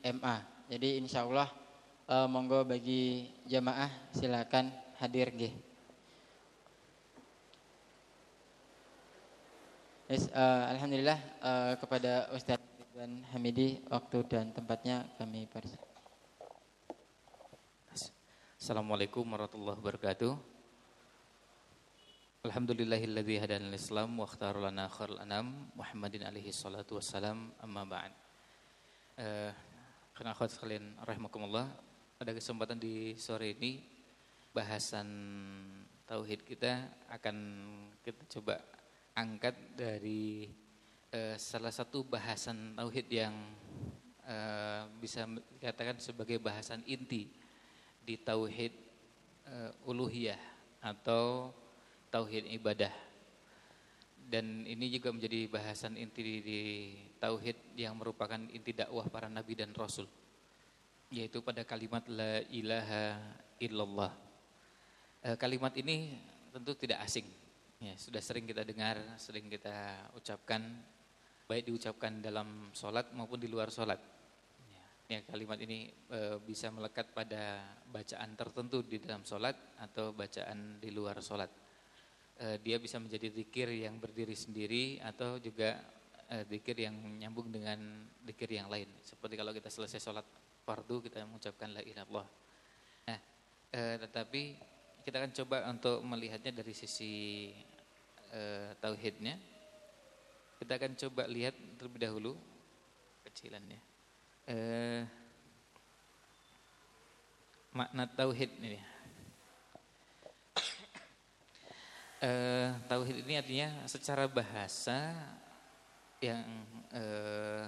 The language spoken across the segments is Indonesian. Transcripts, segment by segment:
MA. Jadi insya Allah uh, monggo bagi jamaah silakan hadir G. Yes, uh, Alhamdulillah uh, kepada Ustadz Ridwan Hamidi waktu dan tempatnya kami persilakan. Assalamualaikum warahmatullahi wabarakatuh. Alhamdulillahilladzi hadana islam wa ikhtara lana khairal anam Muhammadin alaihi salatu wassalam amma ba'd. Eh karena akhwat sekalian rahimakumullah, pada kesempatan di sore ini bahasan tauhid kita akan kita coba angkat dari eh, salah satu bahasan tauhid yang eh, bisa dikatakan sebagai bahasan inti di tauhid eh, uluhiyah atau tauhid ibadah. Dan ini juga menjadi bahasan inti di, di tauhid yang merupakan inti dakwah para nabi dan rasul. Yaitu pada kalimat la ilaha illallah. E, kalimat ini tentu tidak asing. Ya, sudah sering kita dengar, sering kita ucapkan baik diucapkan dalam sholat maupun di luar sholat. Ya, kalimat ini e, bisa melekat pada bacaan tertentu di dalam sholat atau bacaan di luar sholat uh, dia bisa menjadi zikir yang berdiri sendiri atau juga uh, zikir yang nyambung dengan zikir yang lain. Seperti kalau kita selesai sholat fardu kita mengucapkan la illallah. Nah, uh, tetapi kita akan coba untuk melihatnya dari sisi uh, tauhidnya. Kita akan coba lihat terlebih dahulu kecilannya. Uh, makna tauhid ini Uh, tauhid ini artinya secara bahasa yang uh,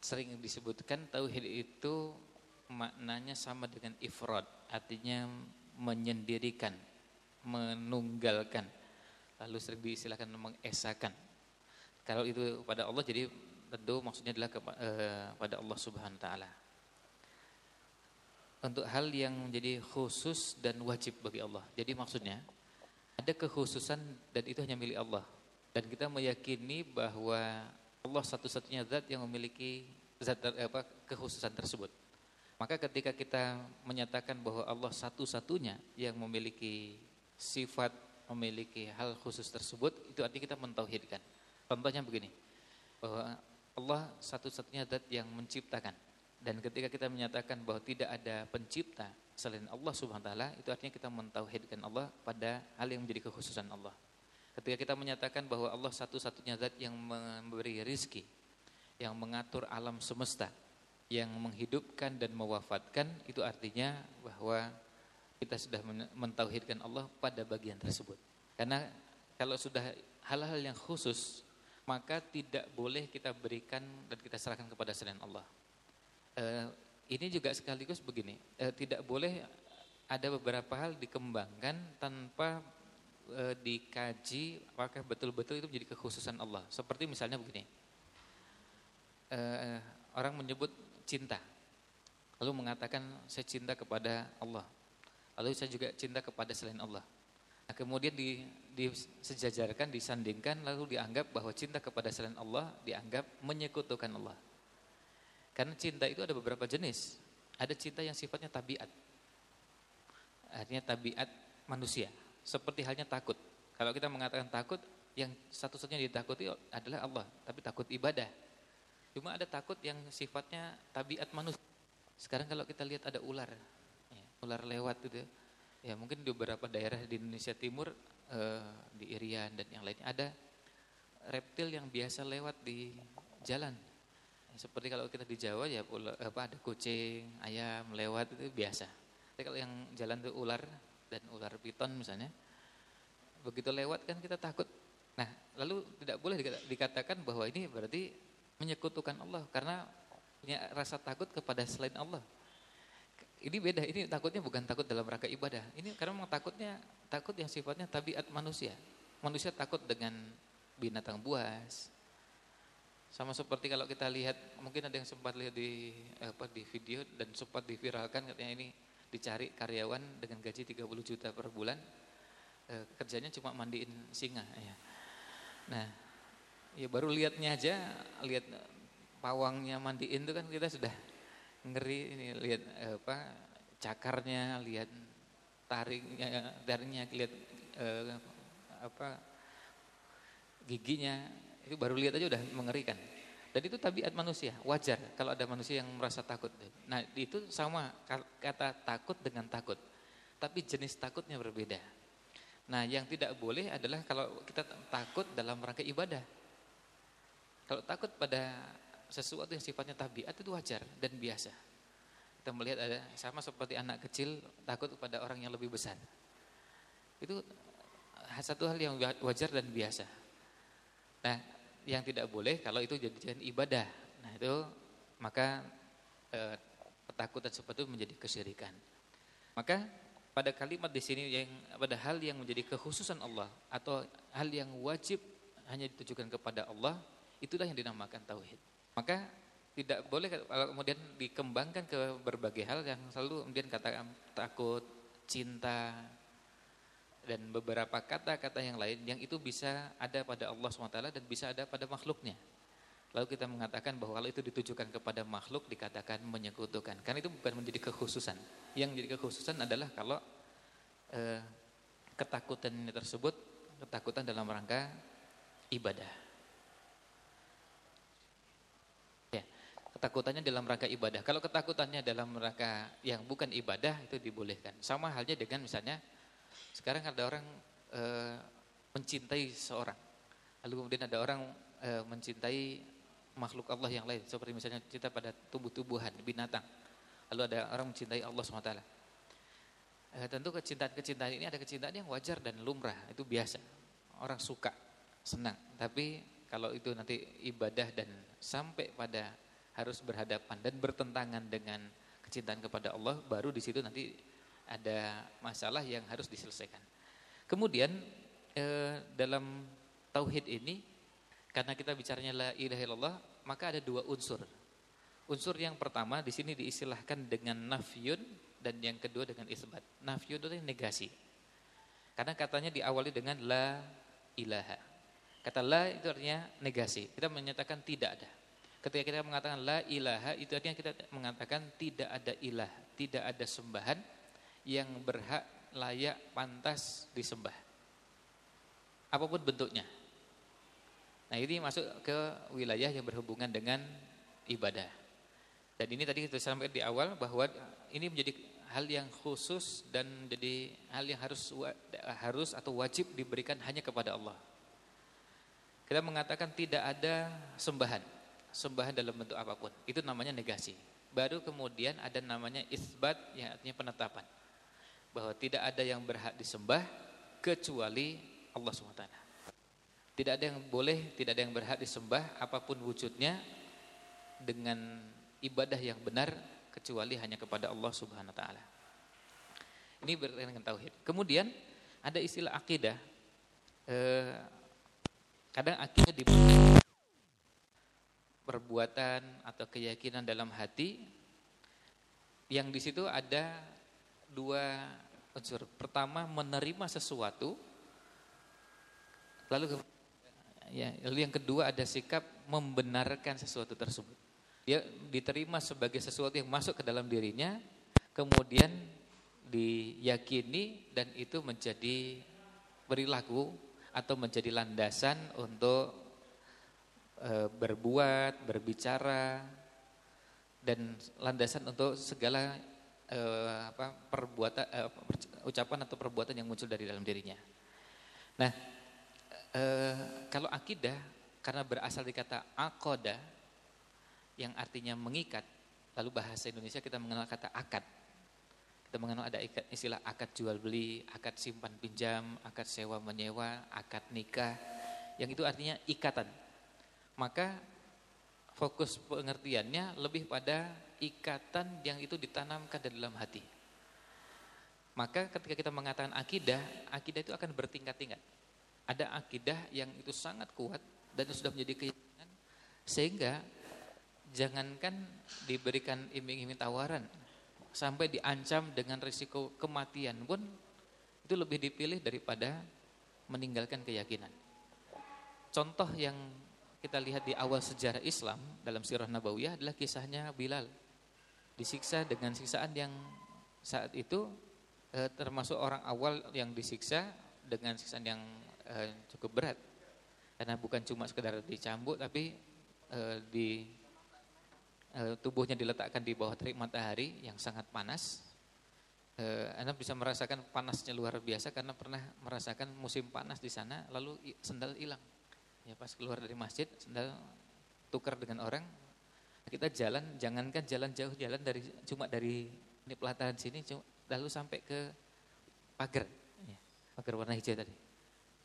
sering disebutkan tauhid itu maknanya sama dengan ifrad, artinya menyendirikan, menunggalkan. Lalu sering diistilahkan mengesakan. Kalau itu pada Allah jadi tentu maksudnya adalah kepada uh, Allah Subhanahu wa taala. Untuk hal yang menjadi khusus dan wajib bagi Allah. Jadi maksudnya ada kekhususan dan itu hanya milik Allah. Dan kita meyakini bahwa Allah satu-satunya zat yang memiliki zat apa kekhususan tersebut. Maka ketika kita menyatakan bahwa Allah satu-satunya yang memiliki sifat, memiliki hal khusus tersebut, itu artinya kita mentauhidkan. Contohnya begini, bahwa Allah satu-satunya zat yang menciptakan. Dan ketika kita menyatakan bahwa tidak ada pencipta selain Allah Subhanahu wa taala, itu artinya kita mentauhidkan Allah pada hal yang menjadi kekhususan Allah. Ketika kita menyatakan bahwa Allah satu-satunya zat yang memberi rizki, yang mengatur alam semesta, yang menghidupkan dan mewafatkan, itu artinya bahwa kita sudah mentauhidkan Allah pada bagian tersebut. Karena kalau sudah hal-hal yang khusus, maka tidak boleh kita berikan dan kita serahkan kepada selain Allah eh, ini juga sekaligus begini, eh, tidak boleh ada beberapa hal dikembangkan tanpa eh, dikaji apakah betul-betul itu menjadi kekhususan Allah. Seperti misalnya begini, eh, orang menyebut cinta, lalu mengatakan saya cinta kepada Allah, lalu saya juga cinta kepada selain Allah. Nah, kemudian di, disejajarkan, disandingkan, lalu dianggap bahwa cinta kepada selain Allah dianggap menyekutukan Allah. Karena cinta itu ada beberapa jenis. Ada cinta yang sifatnya tabiat. Artinya tabiat manusia. Seperti halnya takut. Kalau kita mengatakan takut, yang satu-satunya ditakuti adalah Allah. Tapi takut ibadah. Cuma ada takut yang sifatnya tabiat manusia. Sekarang kalau kita lihat ada ular. Ya, ular lewat gitu. Ya mungkin di beberapa daerah di Indonesia Timur, eh, di Irian dan yang lainnya ada reptil yang biasa lewat di jalan seperti kalau kita di Jawa ya apa ada kucing, ayam lewat itu biasa. Tapi kalau yang jalan itu ular dan ular piton misalnya, begitu lewat kan kita takut. Nah, lalu tidak boleh dikatakan bahwa ini berarti menyekutukan Allah karena punya rasa takut kepada selain Allah. Ini beda, ini takutnya bukan takut dalam rangka ibadah. Ini karena memang takutnya takut yang sifatnya tabiat manusia. Manusia takut dengan binatang buas, sama seperti kalau kita lihat, mungkin ada yang sempat lihat di apa di video dan sempat diviralkan katanya ini dicari karyawan dengan gaji 30 juta per bulan, e, kerjanya cuma mandiin singa. Ya. Nah, ya baru lihatnya aja, lihat pawangnya mandiin itu kan kita sudah ngeri ini lihat eh, apa cakarnya, lihat tariknya, tariknya lihat eh, apa giginya itu baru lihat aja udah mengerikan. Dan itu tabiat manusia, wajar kalau ada manusia yang merasa takut. Nah itu sama kata takut dengan takut, tapi jenis takutnya berbeda. Nah yang tidak boleh adalah kalau kita takut dalam rangka ibadah. Kalau takut pada sesuatu yang sifatnya tabiat itu wajar dan biasa. Kita melihat ada sama seperti anak kecil takut kepada orang yang lebih besar. Itu satu hal yang wajar dan biasa. Nah, yang tidak boleh kalau itu jadi ibadah. Nah itu maka eh, ketakutan seperti itu menjadi kesyirikan. Maka pada kalimat di sini yang pada hal yang menjadi kekhususan Allah atau hal yang wajib hanya ditujukan kepada Allah, itulah yang dinamakan tauhid. Maka tidak boleh kalau kemudian dikembangkan ke berbagai hal yang selalu kemudian kata takut, cinta, dan beberapa kata-kata yang lain yang itu bisa ada pada Allah SWT dan bisa ada pada makhluknya. Lalu kita mengatakan bahwa kalau itu ditujukan kepada makhluk dikatakan menyekutukan. Karena itu bukan menjadi kekhususan. Yang menjadi kekhususan adalah kalau eh, ketakutan ini tersebut ketakutan dalam rangka ibadah. Ya, ketakutannya dalam rangka ibadah. Kalau ketakutannya dalam rangka yang bukan ibadah itu dibolehkan. Sama halnya dengan misalnya sekarang ada orang e, mencintai seorang, lalu kemudian ada orang e, mencintai makhluk Allah yang lain, seperti misalnya cinta pada tubuh-tubuhan, binatang. Lalu ada orang mencintai Allah SWT. E, eh, tentu kecintaan-kecintaan ini ada kecintaan yang wajar dan lumrah, itu biasa. Orang suka, senang. Tapi kalau itu nanti ibadah dan sampai pada harus berhadapan dan bertentangan dengan kecintaan kepada Allah, baru di situ nanti ada masalah yang harus diselesaikan. Kemudian eh, dalam tauhid ini karena kita bicaranya la ilaha illallah, maka ada dua unsur. Unsur yang pertama di sini diistilahkan dengan nafyun dan yang kedua dengan isbat. Nafyun itu negasi. Karena katanya diawali dengan la ilaha. Kata la itu artinya negasi. Kita menyatakan tidak ada. Ketika kita mengatakan la ilaha itu artinya kita mengatakan tidak ada ilah, tidak ada sembahan yang berhak layak pantas disembah. Apa pun bentuknya. Nah ini masuk ke wilayah yang berhubungan dengan ibadah. Dan ini tadi kita sampaikan di awal bahwa ini menjadi hal yang khusus dan jadi hal yang harus harus atau wajib diberikan hanya kepada Allah. Kita mengatakan tidak ada sembahan, sembahan dalam bentuk apa pun. Itu namanya negasi. Baru kemudian ada namanya isbat yang artinya penetapan bahwa tidak ada yang berhak disembah kecuali Allah SWT. Tidak ada yang boleh, tidak ada yang berhak disembah apa pun wujudnya dengan ibadah yang benar kecuali hanya kepada Allah Subhanahu. Ini berkaitan dengan tauhid. Kemudian ada istilah akidah. Eh, kadang akidah di perbuatan atau keyakinan dalam hati yang di situ ada dua unsur. Pertama menerima sesuatu, lalu ya, lalu yang kedua ada sikap membenarkan sesuatu tersebut. Dia diterima sebagai sesuatu yang masuk ke dalam dirinya, kemudian diyakini dan itu menjadi perilaku atau menjadi landasan untuk e, berbuat, berbicara dan landasan untuk segala uh, apa perbuatan uh, ucapan atau perbuatan yang muncul dari dalam dirinya. Nah, uh, kalau akidah karena berasal dari kata akoda yang artinya mengikat, lalu bahasa Indonesia kita mengenal kata akad. Kita mengenal ada istilah akad jual beli, akad simpan pinjam, akad sewa menyewa, akad nikah, yang itu artinya ikatan. Maka fokus pengertiannya lebih pada ikatan yang itu ditanamkan di dalam hati. Maka ketika kita mengatakan akidah, akidah itu akan bertingkat-tingkat. Ada akidah yang itu sangat kuat dan itu sudah menjadi keyakinan sehingga jangankan diberikan iming-iming tawaran sampai diancam dengan risiko kematian pun itu lebih dipilih daripada meninggalkan keyakinan. Contoh yang kita lihat di awal sejarah Islam dalam sirah Nabawiyah adalah kisahnya Bilal. Di disiksa dengan siksaan yang saat itu eh, termasuk orang awal yang disiksa dengan siksaan yang eh, cukup berat. Karena bukan cuma sekedar dicambuk tapi eh, di eh, tubuhnya diletakkan di bawah terik matahari yang sangat panas. Eh, Anda bisa merasakan panasnya luar biasa karena pernah merasakan musim panas di sana lalu sendal hilang ya pas keluar dari masjid sendal tukar dengan orang kita jalan, jangankan jalan jauh, jalan dari cuma dari ini pelataran sini, cuma, lalu sampai ke pagar, ya, pagar warna hijau tadi.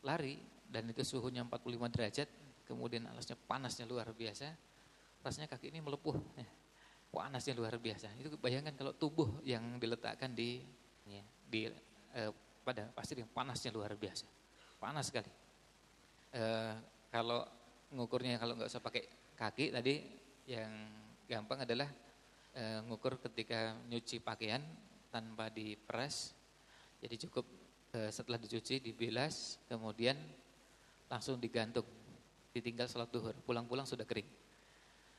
Lari dan itu suhunya 45 derajat, kemudian alasnya panasnya luar biasa, rasanya kaki ini melepuh, ya, panasnya luar biasa. Itu bayangkan kalau tubuh yang diletakkan di ya, di eh, pada pasir yang panasnya luar biasa, panas sekali. Eh, kalau ngukurnya kalau nggak usah pakai kaki tadi yang gampang adalah e, ngukur ketika nyuci pakaian tanpa diperas. Jadi cukup e, setelah dicuci dibilas, kemudian langsung digantung, ditinggal sholat duhur. Pulang-pulang sudah kering.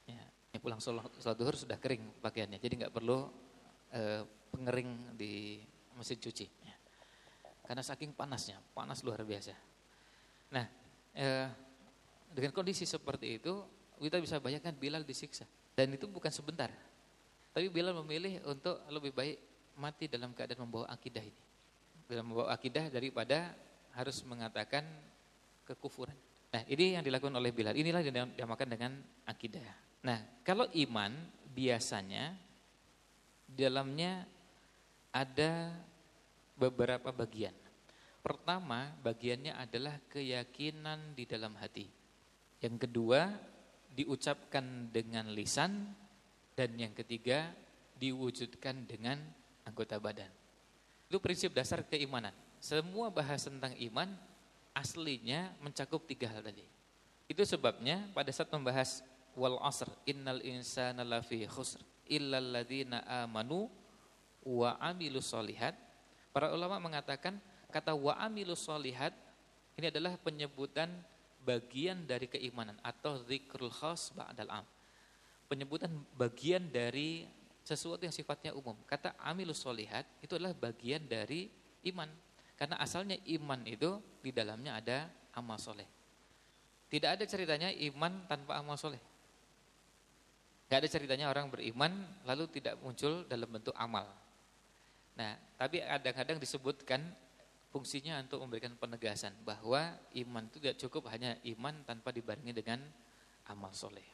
Ya, pulang sholat, sholat duhur sudah kering pakaiannya. Jadi nggak perlu e, pengering di mesin cuci. Ya. Karena saking panasnya, panas luar biasa. Nah, e, dengan kondisi seperti itu kita bisa bayangkan Bilal disiksa. Dan itu bukan sebentar. Tapi Bilal memilih untuk lebih baik mati dalam keadaan membawa akidah ini. Dalam membawa akidah daripada harus mengatakan kekufuran. Nah ini yang dilakukan oleh Bilal. Inilah yang dinamakan dengan akidah. Nah kalau iman biasanya dalamnya ada beberapa bagian. Pertama bagiannya adalah keyakinan di dalam hati. Yang kedua diucapkan dengan lisan dan yang ketiga diwujudkan dengan anggota badan. Itu prinsip dasar keimanan. Semua bahas tentang iman aslinya mencakup tiga hal tadi. Itu sebabnya pada saat membahas wal asr innal insana lafi khusr illal ladzina amanu wa amilus solihat. Para ulama mengatakan kata wa amilus solihat ini adalah penyebutan bagian dari keimanan atau zikrul khas ba'dal am. Penyebutan bagian dari sesuatu yang sifatnya umum. Kata amilus solihat itu adalah bagian dari iman. Karena asalnya iman itu di dalamnya ada amal soleh. Tidak ada ceritanya iman tanpa amal soleh. Gak ada ceritanya orang beriman lalu tidak muncul dalam bentuk amal. Nah, tapi kadang-kadang disebutkan fungsinya untuk memberikan penegasan bahwa iman itu tidak cukup hanya iman tanpa dibarengi dengan amal soleh.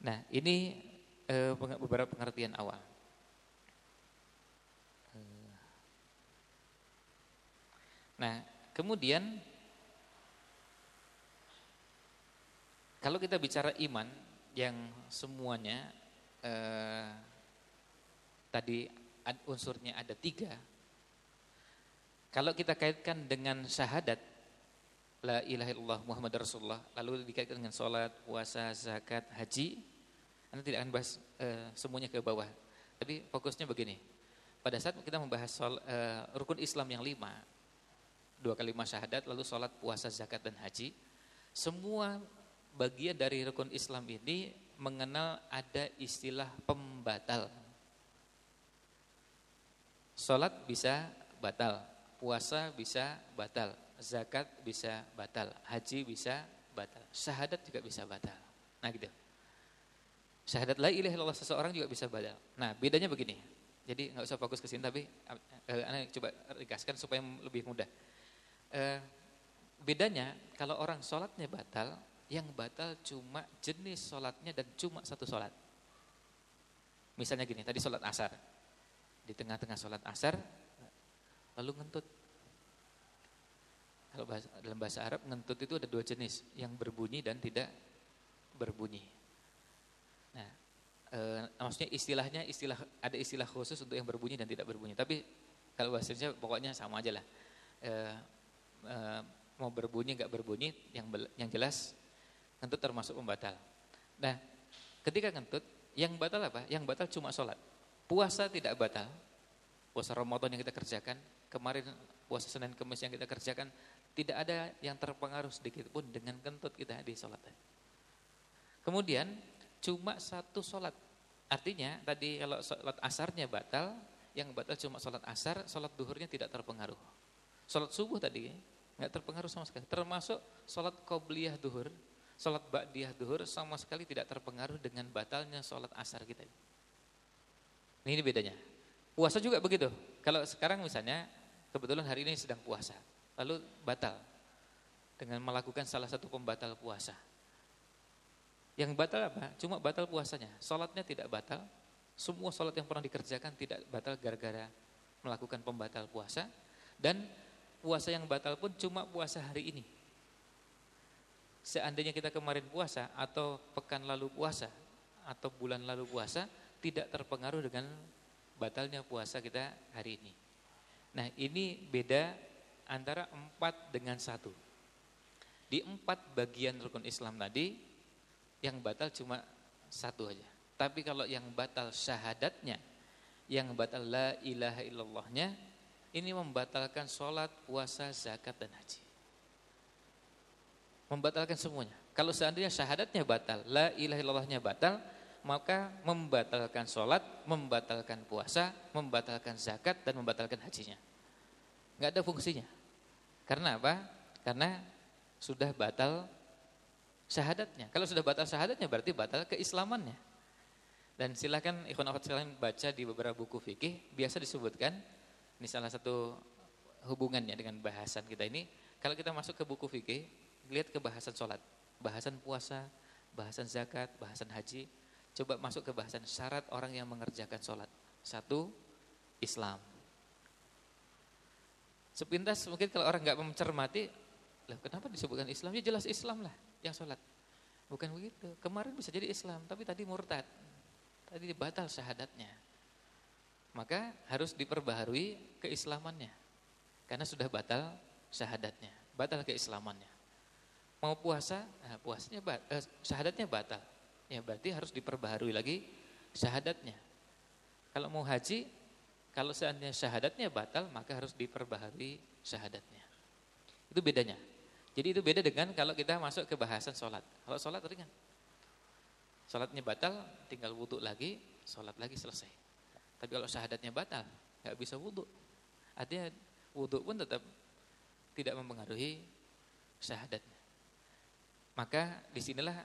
Nah ini e, beberapa pengertian awal. Eh. Nah kemudian kalau kita bicara iman yang semuanya e, tadi unsurnya ada tiga kalau kita kaitkan dengan syahadat La ilaha illallah Muhammad Rasulullah Lalu dikaitkan dengan sholat, puasa, zakat, haji Anda tidak akan bahas uh, semuanya ke bawah. Tapi fokusnya begini. Pada saat kita membahas sol, uh, rukun Islam yang lima Dua kali syahadat, lalu sholat, puasa, zakat, dan haji Semua bagian dari rukun Islam ini Mengenal ada istilah pembatal. Sholat bisa batal puasa bisa batal, zakat bisa batal, haji bisa batal, syahadat juga bisa batal. Nah gitu. Syahadat la ilaha illallah seseorang juga bisa batal. Nah bedanya begini. Jadi nggak usah fokus ke sini tapi eh, anda coba ringkaskan supaya lebih mudah. Eh, bedanya kalau orang sholatnya batal, yang batal cuma jenis sholatnya dan cuma satu sholat. Misalnya gini, tadi sholat asar. Di tengah-tengah sholat asar, lalu ngentut. Kalau bahasa, dalam bahasa Arab ngentut itu ada dua jenis, yang berbunyi dan tidak berbunyi. Nah, e, maksudnya istilahnya istilah ada istilah khusus untuk yang berbunyi dan tidak berbunyi. Tapi kalau bahasanya pokoknya sama aja lah. E, e, mau berbunyi nggak berbunyi, yang yang jelas ngentut termasuk pembatal. Nah, ketika ngentut, yang batal apa? Yang batal cuma sholat. Puasa tidak batal, puasa Ramadan yang kita kerjakan, kemarin puasa Senin Kamis yang kita kerjakan, tidak ada yang terpengaruh sedikit pun dengan kentut kita di sholat. Kemudian cuma satu sholat Artinya tadi kalau sholat asarnya batal, yang batal cuma sholat asar, sholat duhurnya tidak terpengaruh. Sholat subuh tadi nggak terpengaruh sama sekali. Termasuk sholat qobliyah duhur, sholat ba'diyah duhur sama sekali tidak terpengaruh dengan batalnya sholat asar kita. Ini bedanya. Puasa juga begitu. Kalau sekarang misalnya kebetulan hari ini sedang puasa, lalu batal dengan melakukan salah satu pembatal puasa. Yang batal apa? Cuma batal puasanya. Sholatnya tidak batal. Semua sholat yang pernah dikerjakan tidak batal gara-gara melakukan pembatal puasa. Dan puasa yang batal pun cuma puasa hari ini. Seandainya kita kemarin puasa atau pekan lalu puasa atau bulan lalu puasa tidak terpengaruh dengan batalnya puasa kita hari ini. Nah ini beda antara empat dengan satu. Di empat bagian rukun Islam tadi yang batal cuma satu aja. Tapi kalau yang batal syahadatnya, yang batal la ilaha illallahnya, ini membatalkan sholat, puasa, zakat, dan haji. Membatalkan semuanya. Kalau seandainya syahadatnya batal, la ilaha illallahnya batal, maka membatalkan sholat, membatalkan puasa, membatalkan zakat, dan membatalkan hajinya. Nggak ada fungsinya. Karena apa? Karena sudah batal syahadatnya. Kalau sudah batal syahadatnya berarti batal keislamannya. Dan silakan ikhwan akhwat sekalian baca di beberapa buku fikih biasa disebutkan ini salah satu hubungannya dengan bahasan kita ini. Kalau kita masuk ke buku fikih, lihat ke bahasan sholat, bahasan puasa, bahasan zakat, bahasan haji. Coba masuk ke bahasan syarat orang yang mengerjakan sholat. Satu, Islam. Sepintas mungkin kalau orang nggak mencermati, lah kenapa disebutkan Islam? Ya jelas Islam lah yang sholat. Bukan begitu. Kemarin bisa jadi Islam, tapi tadi murtad. Tadi batal syahadatnya. Maka harus diperbaharui keislamannya. Karena sudah batal syahadatnya. Batal keislamannya. Mau puasa, nah puasanya eh, syahadatnya batal. Ya berarti harus diperbaharui lagi syahadatnya. Kalau mau haji, kalau seandainya syahadatnya batal, maka harus diperbaharui syahadatnya. Itu bedanya. Jadi itu beda dengan kalau kita masuk ke bahasan sholat. Kalau sholat ringan. Sholatnya batal, tinggal wudhu lagi, sholat lagi selesai. Tapi kalau syahadatnya batal, nggak bisa wudhu. Artinya wudhu pun tetap tidak mempengaruhi syahadatnya. Maka di sinilah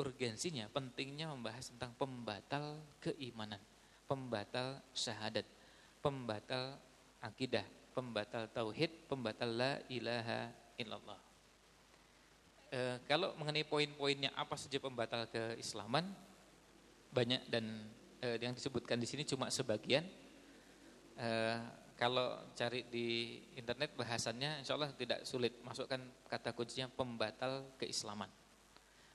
urgensinya, pentingnya membahas tentang pembatal keimanan, pembatal syahadat, pembatal akidah, pembatal tauhid, pembatal la ilaha illallah. E, kalau mengenai poin-poinnya apa saja pembatal keislaman banyak dan e, yang disebutkan di sini cuma sebagian. E, kalau cari di internet bahasannya insya Allah tidak sulit masukkan kata kuncinya pembatal keislaman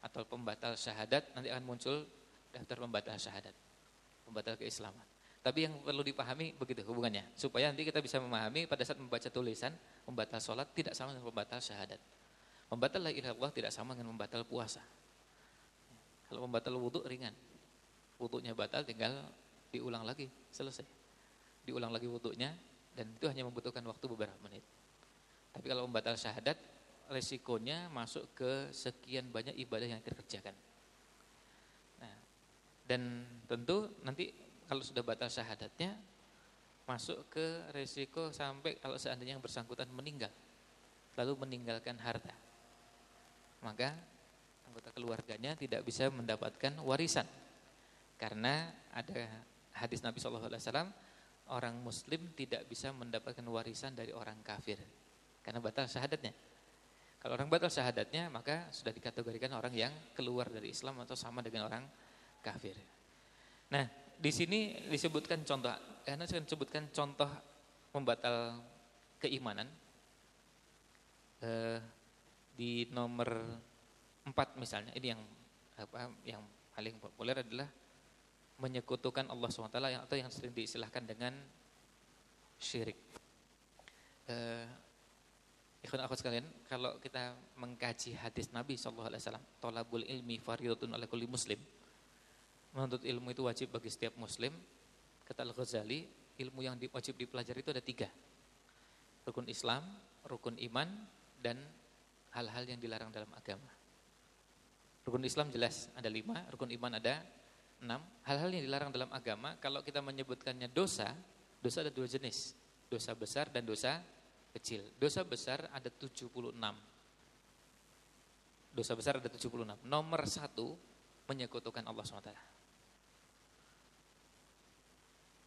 atau pembatal syahadat nanti akan muncul daftar pembatal syahadat, pembatal keislaman. Tapi yang perlu dipahami begitu hubungannya supaya nanti kita bisa memahami pada saat membaca tulisan pembatal sholat tidak sama dengan pembatal syahadat. Membatal la ilaha illallah tidak sama dengan membatal puasa. Kalau membatal wudhu ringan. Wudhunya batal tinggal diulang lagi, selesai. Diulang lagi wudhunya dan itu hanya membutuhkan waktu beberapa menit. Tapi kalau membatal syahadat, resikonya masuk ke sekian banyak ibadah yang dikerjakan. Nah, dan tentu nanti kalau sudah batal syahadatnya, masuk ke resiko sampai kalau seandainya yang bersangkutan meninggal, lalu meninggalkan harta maka anggota keluarganya tidak bisa mendapatkan warisan. Karena ada hadis Nabi Shallallahu alaihi wasallam, orang muslim tidak bisa mendapatkan warisan dari orang kafir karena batal syahadatnya. Kalau orang batal syahadatnya, maka sudah dikategorikan orang yang keluar dari Islam atau sama dengan orang kafir. Nah, di sini disebutkan contoh, karena saya sebutkan contoh pembatal keimanan. Eh, di nomor 4 misalnya ini yang apa yang paling populer adalah menyekutukan Allah SWT atau yang sering diistilahkan dengan syirik. Eh, Ikhwan akhwat sekalian, kalau kita mengkaji hadis Nabi SAW, tolabul ilmi faridatun ala kulli muslim, menuntut ilmu itu wajib bagi setiap muslim, kata Al-Ghazali, ilmu yang wajib dipelajari itu ada tiga. Rukun Islam, rukun iman, dan hal-hal yang dilarang dalam agama. Rukun Islam jelas ada lima, rukun iman ada enam hal-hal yang dilarang dalam agama kalau kita menyebutkannya dosa, dosa ada dua jenis, dosa besar dan dosa kecil. Dosa besar ada 76. Dosa besar ada 76. Nomor satu menyekutukan Allah SWT.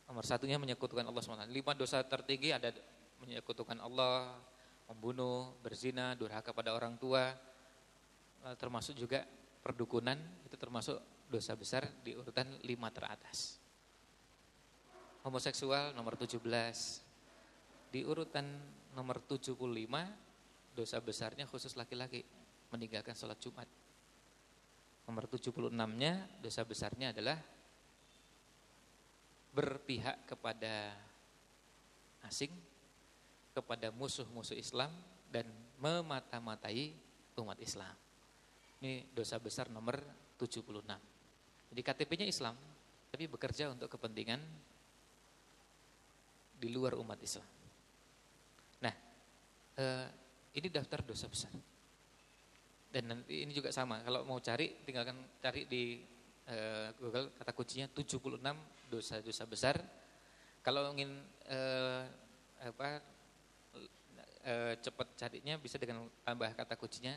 Nomor satunya menyekutukan Allah SWT. Lima dosa tertinggi ada menyekutukan Allah, membunuh, berzina, durhaka pada orang tua, termasuk juga perdukunan, itu termasuk dosa besar di urutan lima teratas. Homoseksual nomor 17, di urutan nomor 75, dosa besarnya khusus laki-laki, meninggalkan sholat Jumat. Nomor 76-nya, dosa besarnya adalah berpihak kepada asing, kepada musuh-musuh Islam, dan memata-matai umat Islam. Ini dosa besar nomor 76. Jadi KTP-nya Islam, tapi bekerja untuk kepentingan di luar umat Islam. Eh, ini daftar dosa besar. Dan nanti ini juga sama, kalau mau cari tinggalkan cari di eh, Google kata kuncinya 76 dosa-dosa besar. Kalau ingin eh, apa eh, cepat carinya bisa dengan tambah kata kuncinya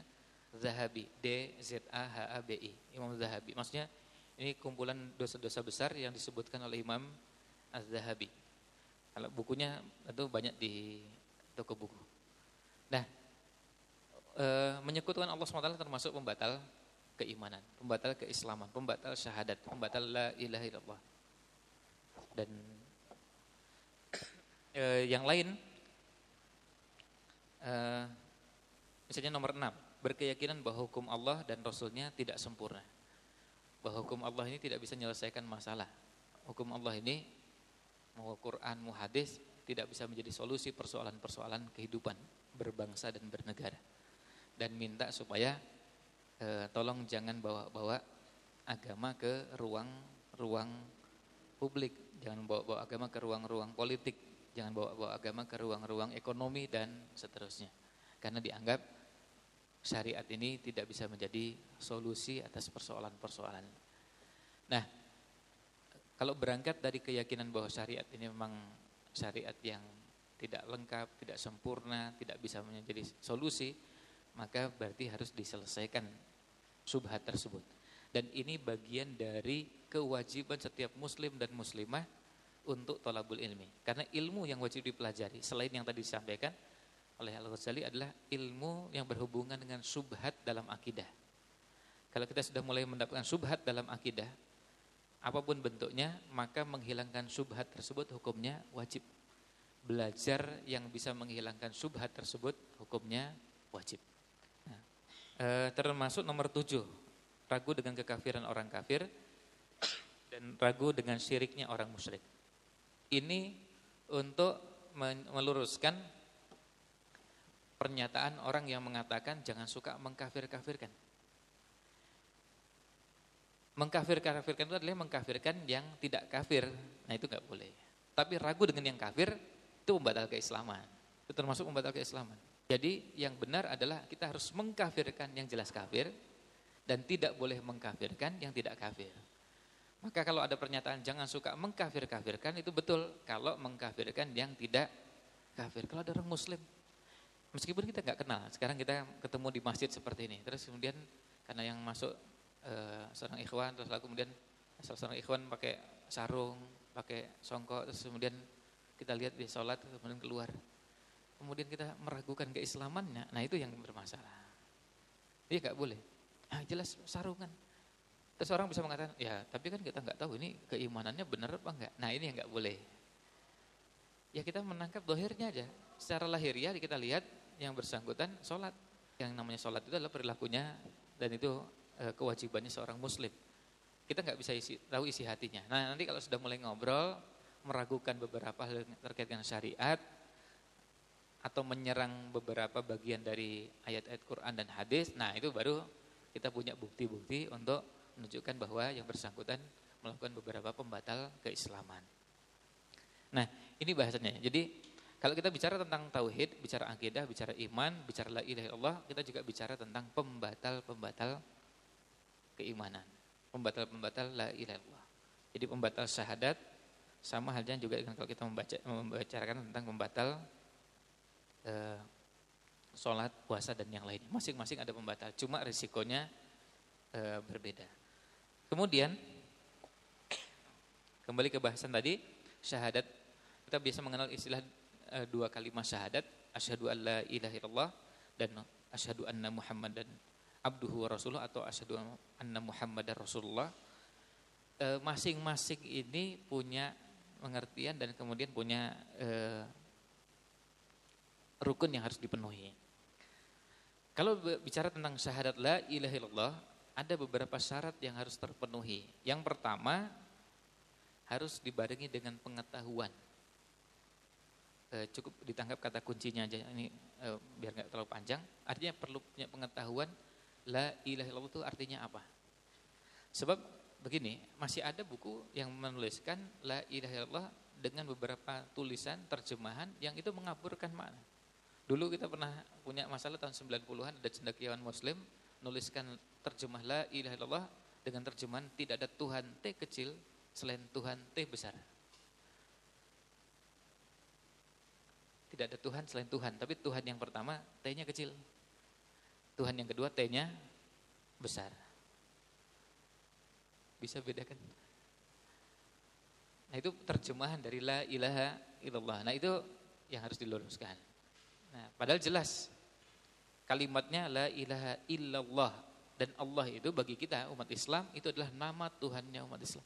Zahabi, D Z A H A B I, Imam Zahabi. Maksudnya ini kumpulan dosa-dosa besar yang disebutkan oleh Imam Az-Zahabi. Kalau bukunya itu banyak di toko buku. Nah, e, menyekutukan Allah SWT termasuk pembatal keimanan, pembatal keislaman, pembatal syahadat, pembatal la ilaha illallah. Dan e, yang lain, e, misalnya nomor 6, berkeyakinan bahwa hukum Allah dan Rasulnya tidak sempurna. Bahwa hukum Allah ini tidak bisa menyelesaikan masalah. Hukum Allah ini, mau Quran, mau hadis, tidak bisa menjadi solusi persoalan-persoalan kehidupan berbangsa dan bernegara. Dan minta supaya eh, tolong jangan bawa-bawa agama ke ruang-ruang publik. Jangan bawa-bawa agama ke ruang-ruang politik. Jangan bawa-bawa agama ke ruang-ruang ekonomi dan seterusnya. Karena dianggap syariat ini tidak bisa menjadi solusi atas persoalan-persoalan. Nah, kalau berangkat dari keyakinan bahwa syariat ini memang syariat yang tidak lengkap, tidak sempurna, tidak bisa menjadi solusi, maka berarti harus diselesaikan subhat tersebut. Dan ini bagian dari kewajiban setiap muslim dan muslimah untuk tolabul ilmi. Karena ilmu yang wajib dipelajari, selain yang tadi disampaikan, oleh Al-Ghazali adalah ilmu yang berhubungan dengan subhat dalam akidah. Kalau kita sudah mulai mendapatkan subhat dalam akidah, apa pun bentuknya, maka menghilangkan subhat tersebut hukumnya wajib. Belajar yang bisa menghilangkan subhat tersebut hukumnya wajib. Nah, e, termasuk nomor tujuh, ragu dengan kekafiran orang kafir dan ragu dengan syiriknya orang musyrik. Ini untuk meluruskan pernyataan orang yang mengatakan jangan suka mengkafir-kafirkan. Mengkafir-kafirkan itu adalah mengkafirkan yang tidak kafir. Nah itu nggak boleh. Tapi ragu dengan yang kafir itu membatal keislaman. Itu termasuk membatal keislaman. Jadi yang benar adalah kita harus mengkafirkan yang jelas kafir dan tidak boleh mengkafirkan yang tidak kafir. Maka kalau ada pernyataan jangan suka mengkafir-kafirkan itu betul kalau mengkafirkan yang tidak kafir. Kalau ada orang muslim meskipun kita nggak kenal, sekarang kita ketemu di masjid seperti ini, terus kemudian karena yang masuk uh, seorang ikhwan, terus lalu kemudian seorang ikhwan pakai sarung, pakai songkok, terus kemudian kita lihat di sholat, kemudian keluar, kemudian kita meragukan keislamannya, nah itu yang bermasalah. Iya nggak boleh, ah, jelas sarungan. Terus orang bisa mengatakan, ya tapi kan kita nggak tahu ini keimanannya benar apa enggak. Nah ini yang nggak boleh. Ya kita menangkap dohirnya aja. Secara lahiriah kita lihat yang bersangkutan sholat. Yang namanya sholat itu adalah perilakunya dan itu e, kewajibannya seorang muslim. Kita nggak bisa isi, tahu isi hatinya. Nah nanti kalau sudah mulai ngobrol, meragukan beberapa hal terkait dengan syariat, atau menyerang beberapa bagian dari ayat-ayat Quran dan hadis, nah itu baru kita punya bukti-bukti untuk menunjukkan bahwa yang bersangkutan melakukan beberapa pembatal keislaman. Nah, ini bahasanya. Jadi kalau kita bicara tentang tauhid, bicara akidah, bicara iman, bicara la ilaha illallah, kita juga bicara tentang pembatal-pembatal keimanan. Pembatal-pembatal la ilaha illallah. Jadi pembatal syahadat sama halnya juga dengan kalau kita membaca membicarakan tentang pembatal eh, sholat, puasa dan yang lainnya. Masing-masing ada pembatal, cuma risikonya eh, berbeda. Kemudian kembali ke bahasan tadi, syahadat kita biasa mengenal istilah eh, dua kalimat syahadat, asyhadu alla ilaha illallah dan asyhadu anna muhammadan abduhu wa rasuluh atau asyhadu anna muhammadar rasulullah Eh, masing-masing ini punya pengertian dan kemudian punya e, rukun yang harus dipenuhi. Kalau bicara tentang syahadat la ilaha illallah, ada beberapa syarat yang harus terpenuhi. Yang pertama harus dibarengi dengan pengetahuan. E, cukup ditangkap kata kuncinya aja ini e, biar nggak terlalu panjang. Artinya perlu punya pengetahuan la ilaha illallah itu artinya apa. Sebab begini, masih ada buku yang menuliskan la ilaha illallah dengan beberapa tulisan terjemahan yang itu mengaburkan makna. Dulu kita pernah punya masalah tahun 90-an ada cendekiawan muslim nuliskan terjemah la ilaha illallah dengan terjemahan tidak ada Tuhan T kecil selain Tuhan T besar. Tidak ada Tuhan selain Tuhan, tapi Tuhan yang pertama T-nya kecil. Tuhan yang kedua T-nya besar. Bisa bedakan? Nah itu terjemahan dari la ilaha illallah. Nah itu yang harus diluruskan. Nah padahal jelas kalimatnya la ilaha illallah dan Allah itu bagi kita umat Islam itu adalah nama Tuhannya umat Islam.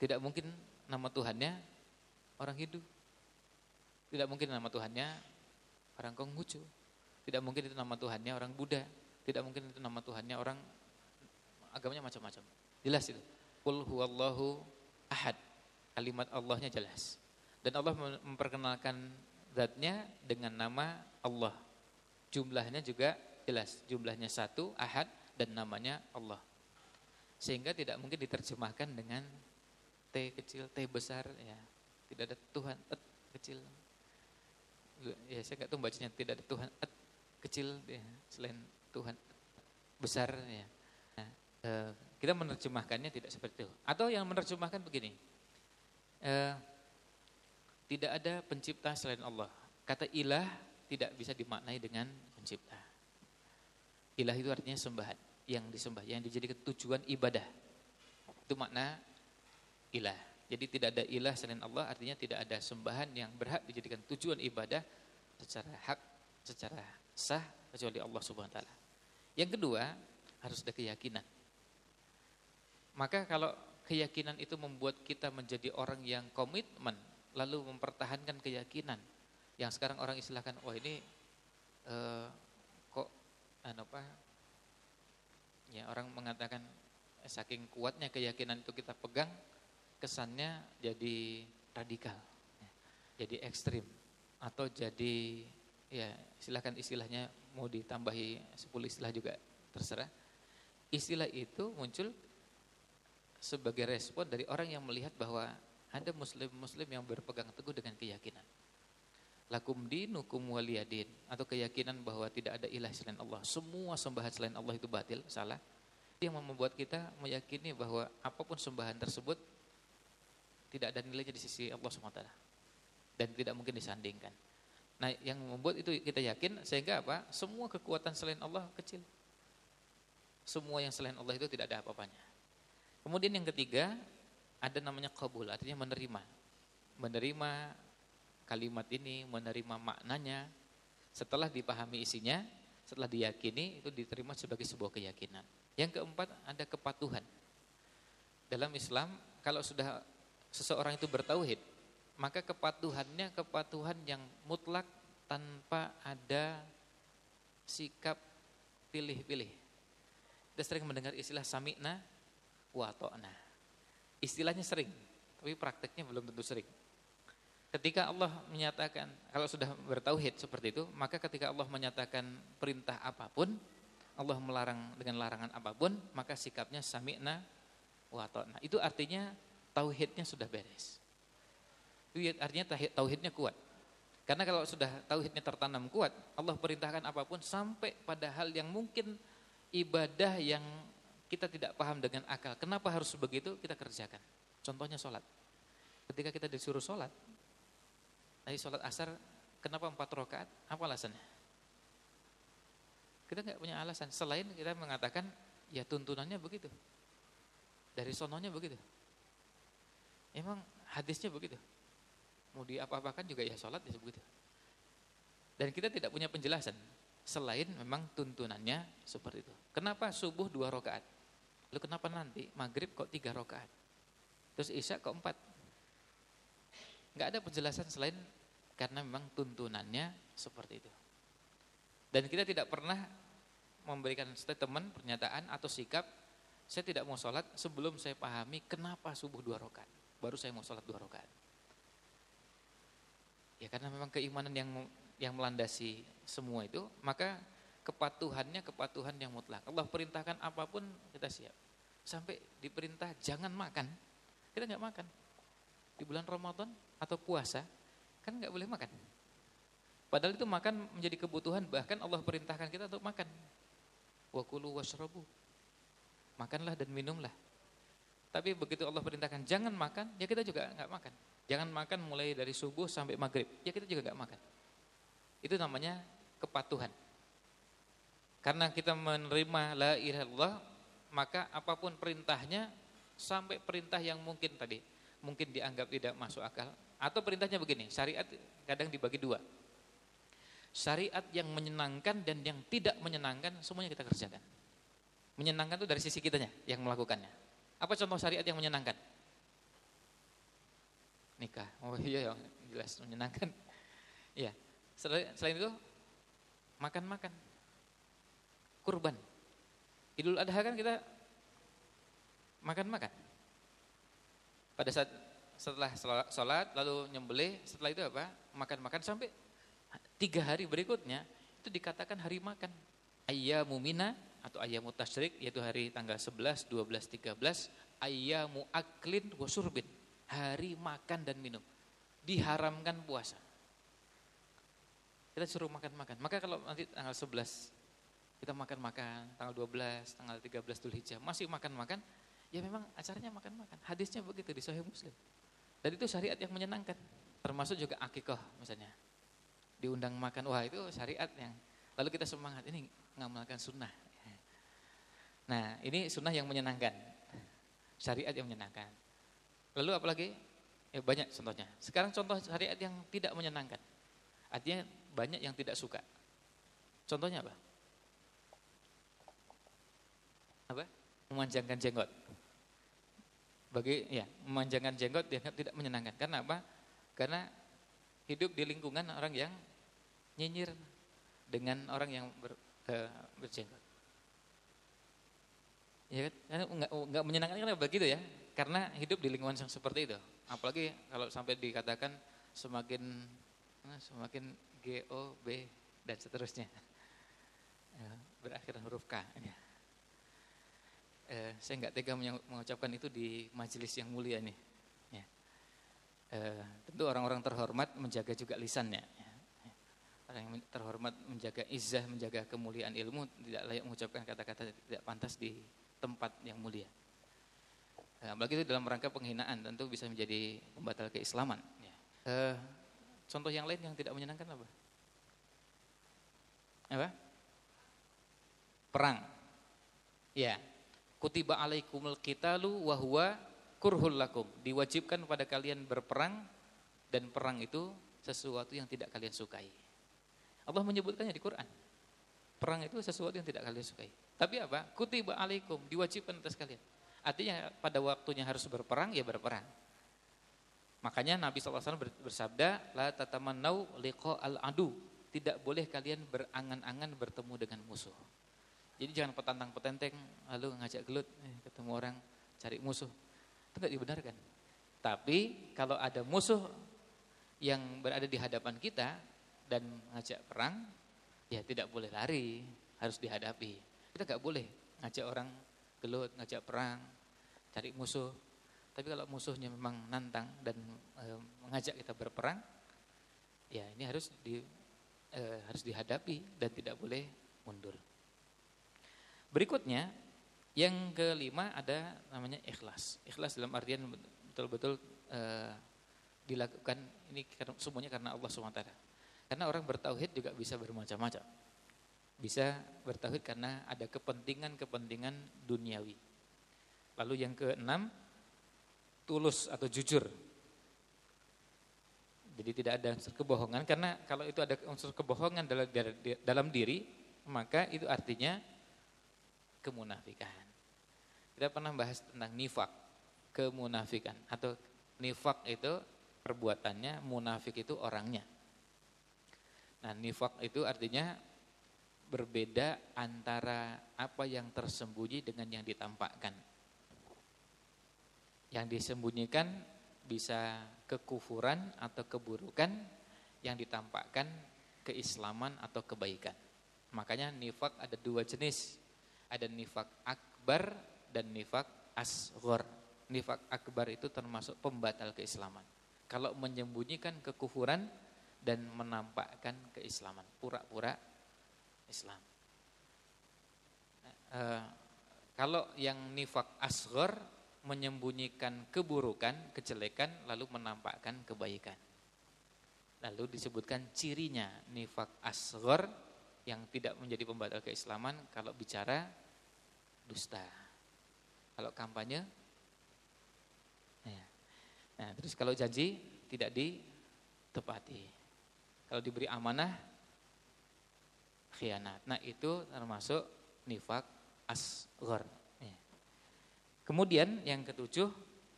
Tidak mungkin nama Tuhannya orang Hindu. Tidak mungkin nama Tuhannya orang Konghucu. Tidak mungkin itu nama Tuhannya orang Buddha. Tidak mungkin itu nama Tuhannya orang agamanya macam-macam. Jelas itu. Qul huwallahu ahad. Kalimat Allahnya jelas. Dan Allah memperkenalkan zatnya dengan nama Allah. Jumlahnya juga jelas. Jumlahnya satu, ahad, dan namanya Allah. Sehingga tidak mungkin diterjemahkan dengan T kecil, T besar. ya Tidak ada Tuhan, et kecil. Ya saya nggak tahu bacanya tidak ada Tuhan, et kecil ya, selain Tuhan besar ya. Eh, kita menerjemahkannya tidak seperti itu. Atau yang menerjemahkan begini, eh, tidak ada pencipta selain Allah. Kata ilah tidak bisa dimaknai dengan pencipta. Ilah itu artinya sembahan, yang disembah, yang dijadikan tujuan ibadah. Itu makna ilah. Jadi tidak ada ilah selain Allah, artinya tidak ada sembahan yang berhak dijadikan tujuan ibadah secara hak, secara sah kecuali Allah Subhanahu wa taala. Yang kedua, harus ada keyakinan maka kalau keyakinan itu membuat kita menjadi orang yang komitmen, lalu mempertahankan keyakinan, yang sekarang orang istilahkan, wah ini eh, kok anu apa? Ya orang mengatakan eh, saking kuatnya keyakinan itu kita pegang, kesannya jadi radikal, ya, jadi ekstrim, atau jadi ya silahkan istilahnya mau ditambahi 10 istilah juga terserah. Istilah itu muncul sebagai respon dari orang yang melihat bahwa ada muslim-muslim yang berpegang teguh dengan keyakinan. Lakum dinukum waliyadin atau keyakinan bahwa tidak ada ilah selain Allah. Semua sembahan selain Allah itu batil, salah. Yang membuat kita meyakini bahwa apa pun sembahan tersebut tidak ada nilainya di sisi Allah SWT. Dan tidak mungkin disandingkan. Nah yang membuat itu kita yakin sehingga apa? Semua kekuatan selain Allah kecil. Semua yang selain Allah itu tidak ada apa-apanya. Kemudian yang ketiga, ada namanya kabul, artinya menerima. Menerima kalimat ini, menerima maknanya, setelah dipahami isinya, setelah diyakini, itu diterima sebagai sebuah keyakinan. Yang keempat, ada kepatuhan. Dalam Islam, kalau sudah seseorang itu bertauhid, maka kepatuhannya kepatuhan yang mutlak tanpa ada sikap pilih-pilih. Kita sering mendengar istilah sami'na wa ta'na. Istilahnya sering, tapi prakteknya belum tentu sering. Ketika Allah menyatakan, kalau sudah bertauhid seperti itu, maka ketika Allah menyatakan perintah apa pun, Allah melarang dengan larangan apa pun, maka sikapnya sami'na wa ta'na. Itu artinya tauhidnya sudah beres. Itu artinya tauhidnya kuat. Karena kalau sudah tauhidnya tertanam kuat, Allah perintahkan apa pun sampai pada hal yang mungkin ibadah yang kita tidak paham dengan akal, kenapa harus begitu, kita kerjakan. Contohnya sholat. Ketika kita disuruh sholat, tadi sholat asar, kenapa empat rakaat? Apa alasannya? Kita nggak punya alasan, selain kita mengatakan, ya tuntunannya begitu. Dari sononya begitu. Emang hadisnya begitu. Mau diapa-apakan juga ya sholat ya begitu. Dan kita tidak punya penjelasan selain memang tuntunannya seperti itu. Kenapa subuh dua rakaat? Lalu kenapa nanti maghrib kok tiga rakaat? Terus isya kok empat? Gak ada penjelasan selain karena memang tuntunannya seperti itu. Dan kita tidak pernah memberikan statement, pernyataan atau sikap, saya tidak mau sholat sebelum saya pahami kenapa subuh dua rakaat. Baru saya mau sholat dua rakaat. Ya karena memang keimanan yang yang melandasi semua itu, maka kepatuhannya kepatuhan yang mutlak. Allah perintahkan apa pun kita siap. Sampai diperintah jangan makan, kita nggak makan. Di bulan Ramadan atau puasa kan nggak boleh makan. Padahal itu makan menjadi kebutuhan, bahkan Allah perintahkan kita untuk makan. Wakulu washrabu. Makanlah dan minumlah. Tapi begitu Allah perintahkan jangan makan, ya kita juga nggak makan. Jangan makan mulai dari subuh sampai maghrib. Ya kita juga gak makan. Itu namanya kepatuhan. Karena kita menerima la ilaha illallah, maka apa pun perintahnya sampai perintah yang mungkin tadi mungkin dianggap tidak masuk akal atau perintahnya begini, syariat kadang dibagi dua. Syariat yang menyenangkan dan yang tidak menyenangkan semuanya kita kerjakan. Menyenangkan itu dari sisi kitanya yang melakukannya. Apa contoh syariat yang menyenangkan? nikah. Oh iya, jelas menyenangkan. Iya. Selain itu makan-makan. Kurban. Idul Adha kan kita makan-makan. Pada saat setelah sholat lalu nyembelih, setelah itu apa? Makan-makan sampai tiga hari berikutnya itu dikatakan hari makan. Ayyamu mina atau ayyamu tasyrik yaitu hari tanggal 11, 12, 13 ayyamu aklin wa surbin hari makan dan minum. Diharamkan puasa. Kita suruh makan-makan. Maka kalau nanti tanggal 11 kita makan-makan, tanggal 12, tanggal 13 Dzulhijjah masih makan-makan, ya memang acaranya makan-makan. Hadisnya begitu di Sahih Muslim. Dan itu syariat yang menyenangkan. Termasuk juga akikoh misalnya. Diundang makan, wah itu syariat yang lalu kita semangat ini ngamalkan sunnah. Nah ini sunnah yang menyenangkan. Syariat yang menyenangkan. Lalu apalagi? Ya banyak contohnya. Sekarang contoh syariat yang tidak menyenangkan. Artinya banyak yang tidak suka. Contohnya apa? Apa? Memanjangkan jenggot. Bagi ya, memanjangkan jenggot dianggap tidak menyenangkan. Karena apa? Karena hidup di lingkungan orang yang nyinyir dengan orang yang ber, uh, berjenggot. Ya kan? Enggak, enggak menyenangkan kan begitu ya. Karena hidup di lingkungan yang seperti itu. Apalagi kalau sampai dikatakan semakin eh, semakin G, O, B, dan seterusnya. Ya, berakhir huruf K. Ya. Saya nggak tega mengucapkan itu di majelis yang mulia nih. Ya. Eh, tentu orang-orang terhormat menjaga juga lisannya. Ya. Orang yang terhormat menjaga izah, menjaga kemuliaan ilmu, tidak layak mengucapkan kata-kata tidak pantas di tempat yang mulia. Nah, apalagi itu dalam rangka penghinaan tentu bisa menjadi pembatal keislaman. Ya. Uh, contoh yang lain yang tidak menyenangkan apa? Apa? Perang. Ya. Kutiba alaikumul qitalu wa huwa kurhul lakum. Diwajibkan pada kalian berperang dan perang itu sesuatu yang tidak kalian sukai. Allah menyebutkannya di Quran. Perang itu sesuatu yang tidak kalian sukai. Tapi apa? Kutiba alaikum, diwajibkan atas kalian. Artinya pada waktunya harus berperang, ya berperang. Makanya Nabi SAW bersabda, La tatamannau liqa al-adu. Tidak boleh kalian berangan-angan bertemu dengan musuh. Jadi jangan petantang petenteng, lalu ngajak gelut, eh, ketemu orang, cari musuh. Itu tidak dibenarkan. Tapi kalau ada musuh yang berada di hadapan kita dan ngajak perang, ya tidak boleh lari, harus dihadapi. Kita nggak boleh ngajak orang gelut, ngajak perang, cari musuh. Tapi kalau musuhnya memang nantang dan e, mengajak kita berperang, ya ini harus di e, harus dihadapi dan tidak boleh mundur. Berikutnya Yang kelima ada namanya ikhlas. Ikhlas dalam artian betul-betul uh, dilakukan ini semuanya karena Allah SWT. Karena orang bertauhid juga bisa bermacam-macam. Bisa bertauhid karena ada kepentingan-kepentingan duniawi. Lalu yang keenam, tulus atau jujur. Jadi tidak ada unsur kebohongan karena kalau itu ada unsur kebohongan dalam diri, maka itu artinya kemunafikan. Kita pernah bahas tentang nifak, kemunafikan atau nifak itu perbuatannya, munafik itu orangnya. Nah, nifak itu artinya berbeda antara apa yang tersembunyi dengan yang ditampakkan. Yang disembunyikan bisa kekufuran atau keburukan, yang ditampakkan keislaman atau kebaikan. Makanya nifak ada dua jenis. Ada nifak akbar dan nifak asghar. Nifak akbar itu termasuk pembatal keislaman. Kalau menyembunyikan kekufuran dan menampakkan keislaman, pura-pura Islam. Uh, kalau yang nifak asghar menyembunyikan keburukan, kejelekan lalu menampakkan kebaikan. Lalu disebutkan cirinya nifak asghar yang tidak menjadi pembatal keislaman kalau bicara dusta. Kalau kampanye ya. Nah, terus kalau janji tidak ditepati. Kalau diberi amanah khianat. Nah, itu termasuk nifak asghar. Kemudian yang ketujuh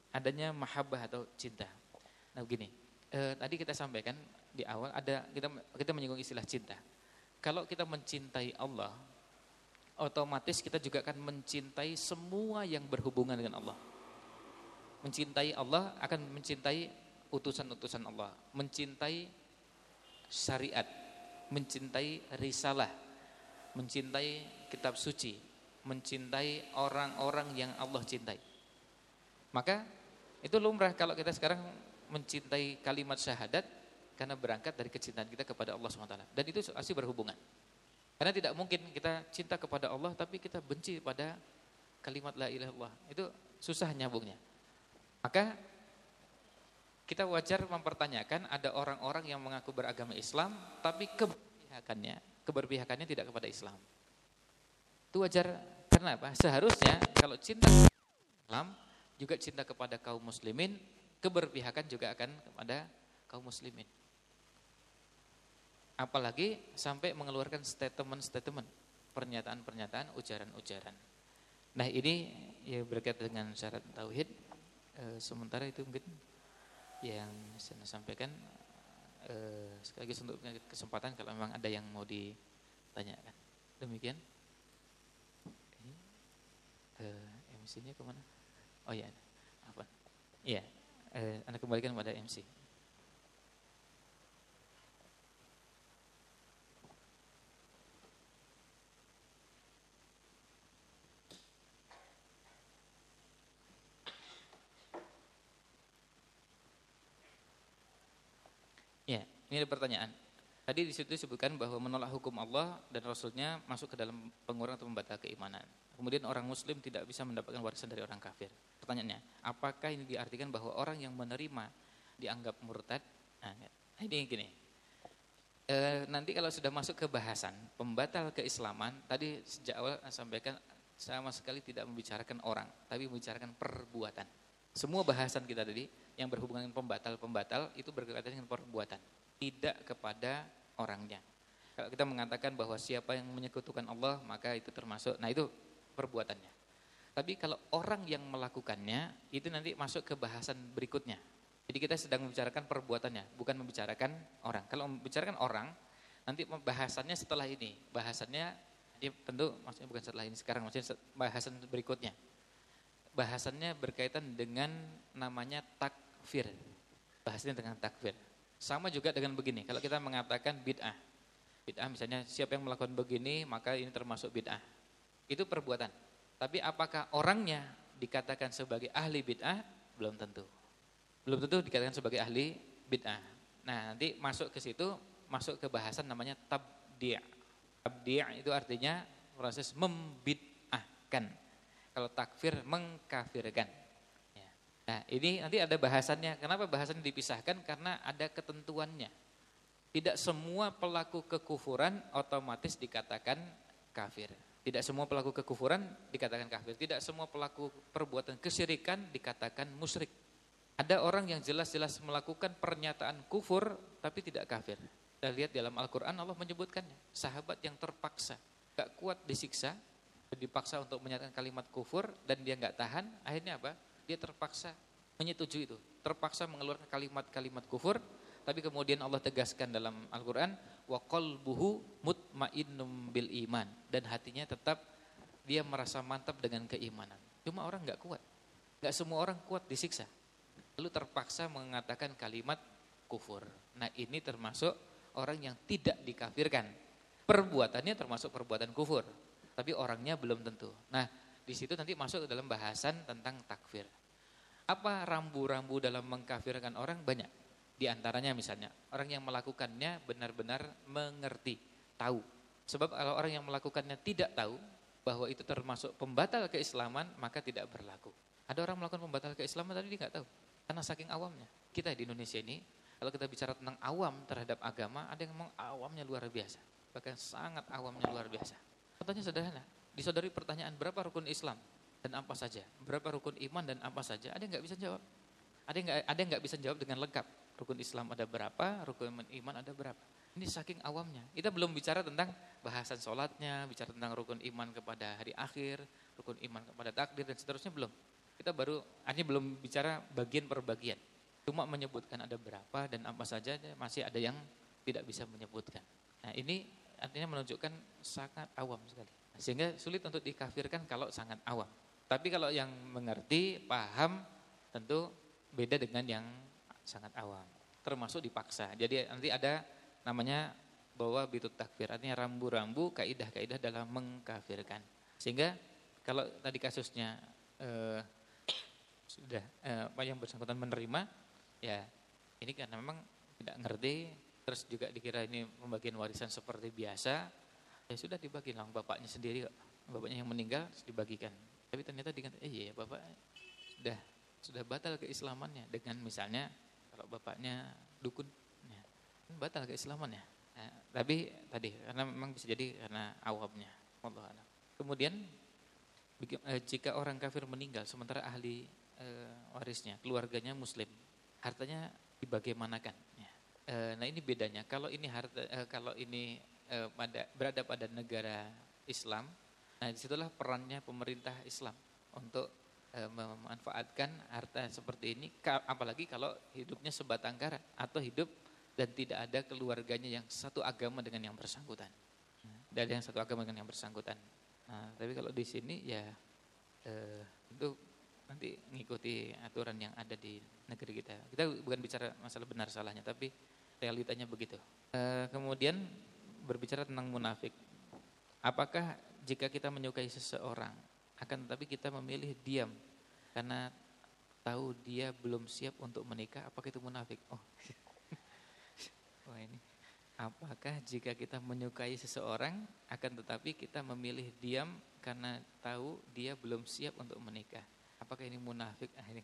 adanya mahabbah atau cinta. Nah begini, eh, tadi kita sampaikan di awal ada kita kita menyinggung istilah cinta. Kalau kita mencintai Allah, otomatis kita juga akan mencintai semua yang berhubungan dengan Allah. Mencintai Allah akan mencintai utusan-utusan Allah, mencintai syariat, mencintai risalah, mencintai kitab suci, mencintai orang-orang yang Allah cintai. Maka itu lumrah kalau kita sekarang mencintai kalimat syahadat karena berangkat dari kecintaan kita kepada Allah SWT. Dan itu pasti berhubungan. Karena tidak mungkin kita cinta kepada Allah tapi kita benci pada kalimat la ilaha illallah. Itu susah nyambungnya. Maka kita wajar mempertanyakan ada orang-orang yang mengaku beragama Islam tapi keberpihakannya keberpihakannya tidak kepada Islam. Itu wajar karena apa? Seharusnya kalau cinta Islam juga cinta kepada kaum muslimin, keberpihakan juga akan kepada kaum muslimin. Apalagi sampai mengeluarkan statement-statement, pernyataan-pernyataan, ujaran-ujaran. Nah ini ya berkaitan dengan syarat tauhid. E, sementara itu mungkin yang saya sampaikan e, sekali lagi untuk kesempatan kalau memang ada yang mau ditanyakan. Demikian uh, MC-nya ke mana? Oh iya, apa? Iya, uh, anda kembalikan pada MC. Ya, ini ada pertanyaan. Tadi di situ disebutkan bahwa menolak hukum Allah dan Rasulnya masuk ke dalam pengurang atau membatal keimanan. Kemudian orang muslim tidak bisa mendapatkan warisan dari orang kafir. Pertanyaannya, apakah ini diartikan bahwa orang yang menerima dianggap murtad? Nah, ini gini. E, nanti kalau sudah masuk ke bahasan pembatal keislaman, tadi sejak awal saya sampaikan sama sekali tidak membicarakan orang, tapi membicarakan perbuatan. Semua bahasan kita tadi yang berhubungan dengan pembatal-pembatal itu berkaitan dengan perbuatan tidak kepada orangnya. Kalau kita mengatakan bahwa siapa yang menyekutukan Allah, maka itu termasuk, nah itu perbuatannya. Tapi kalau orang yang melakukannya, itu nanti masuk ke bahasan berikutnya. Jadi kita sedang membicarakan perbuatannya, bukan membicarakan orang. Kalau membicarakan orang, nanti bahasannya setelah ini. Bahasannya, dia tentu maksudnya bukan setelah ini, sekarang maksudnya bahasan berikutnya. Bahasannya berkaitan dengan namanya takfir. Bahasanya dengan takfir. Sama juga dengan begini, kalau kita mengatakan bid'ah. Bid'ah misalnya siapa yang melakukan begini maka ini termasuk bid'ah. Itu perbuatan. Tapi apakah orangnya dikatakan sebagai ahli bid'ah? Belum tentu. Belum tentu dikatakan sebagai ahli bid'ah. Nah nanti masuk ke situ, masuk ke bahasan namanya tabdi' Tabdi' itu artinya proses membid'ahkan. Kalau takfir mengkafirkan. Nah ini nanti ada bahasannya. Kenapa bahasannya dipisahkan? Karena ada ketentuannya. Tidak semua pelaku kekufuran otomatis dikatakan kafir. Tidak semua pelaku kekufuran dikatakan kafir. Tidak semua pelaku perbuatan kesyirikan dikatakan musyrik. Ada orang yang jelas-jelas melakukan pernyataan kufur tapi tidak kafir. Kita lihat dalam Al-Quran Allah menyebutkannya. Sahabat yang terpaksa, gak kuat disiksa, dipaksa untuk menyatakan kalimat kufur dan dia gak tahan, akhirnya apa? Dia terpaksa menyetujui itu. Terpaksa mengeluarkan kalimat-kalimat kufur, tapi kemudian Allah tegaskan dalam Al-Quran, wa qalbuhu mutmainnum bil iman dan hatinya tetap dia merasa mantap dengan keimanan. Cuma orang gak kuat. Gak semua orang kuat disiksa lalu terpaksa mengatakan kalimat kufur. Nah ini termasuk orang yang tidak dikafirkan. Perbuatannya termasuk perbuatan kufur, tapi orangnya belum tentu. Nah di situ nanti masuk ke dalam bahasan tentang takfir. Apa rambu-rambu dalam mengkafirkan orang banyak. Di antaranya misalnya orang yang melakukannya benar-benar mengerti, tahu. Sebab kalau orang yang melakukannya tidak tahu bahwa itu termasuk pembatal keislaman maka tidak berlaku. Ada orang melakukan pembatal keislaman tapi dia nggak tahu. Karena saking awamnya. Kita di Indonesia ini, kalau kita bicara tentang awam terhadap agama, ada yang ngomong awamnya luar biasa. Bahkan sangat awamnya luar biasa. Contohnya sederhana, disodari pertanyaan berapa rukun Islam dan apa saja, berapa rukun iman dan apa saja, ada yang nggak bisa jawab. Ada yang nggak ada yang nggak bisa jawab dengan lengkap. Rukun Islam ada berapa, rukun iman ada berapa. Ini saking awamnya. Kita belum bicara tentang bahasan sholatnya, bicara tentang rukun iman kepada hari akhir, rukun iman kepada takdir dan seterusnya belum. Kita baru, ini belum bicara bagian per bagian. Cuma menyebutkan ada berapa dan apa saja masih ada yang tidak bisa menyebutkan. Nah ini artinya menunjukkan sangat awam sekali. Sehingga sulit untuk dikafirkan kalau sangat awam. Tapi kalau yang mengerti, paham, tentu beda dengan yang sangat awam. Termasuk dipaksa. Jadi nanti ada namanya bahwa bitut takfir. Artinya rambu-rambu, kaidah-kaidah dalam mengkafirkan. Sehingga kalau tadi kasusnya eh, sudah eh, yang bersangkutan menerima ya ini karena memang tidak ngerti terus juga dikira ini pembagian warisan seperti biasa ya sudah dibagi lah bapaknya sendiri bapaknya yang meninggal dibagikan tapi ternyata dikatakan eh iya bapak sudah sudah batal keislamannya dengan misalnya kalau bapaknya dukun ya, kan batal keislamannya nah, tapi tadi karena memang bisa jadi karena awamnya Allah kemudian eh, jika orang kafir meninggal sementara ahli uh, warisnya, keluarganya muslim. Hartanya dibagaimanakan. Ya. Uh, nah ini bedanya. Kalau ini harta, uh, kalau ini uh, pada, berada pada negara Islam, nah di situlah perannya pemerintah Islam untuk uh, memanfaatkan harta seperti ini. Apalagi kalau hidupnya sebatang kara atau hidup dan tidak ada keluarganya yang satu agama dengan yang bersangkutan. Dan yang satu agama dengan yang bersangkutan. Nah, tapi kalau di sini ya eh, itu nanti mengikuti aturan yang ada di negeri kita. Kita bukan bicara masalah benar salahnya, tapi realitanya begitu. E, kemudian berbicara tentang munafik. Apakah jika kita menyukai seseorang, akan tetapi kita memilih diam karena tahu dia belum siap untuk menikah, apakah itu munafik? Oh, wah ini. Apakah jika kita menyukai seseorang, akan tetapi kita memilih diam karena tahu dia belum siap untuk menikah? apakah ini munafik? Ah, ini.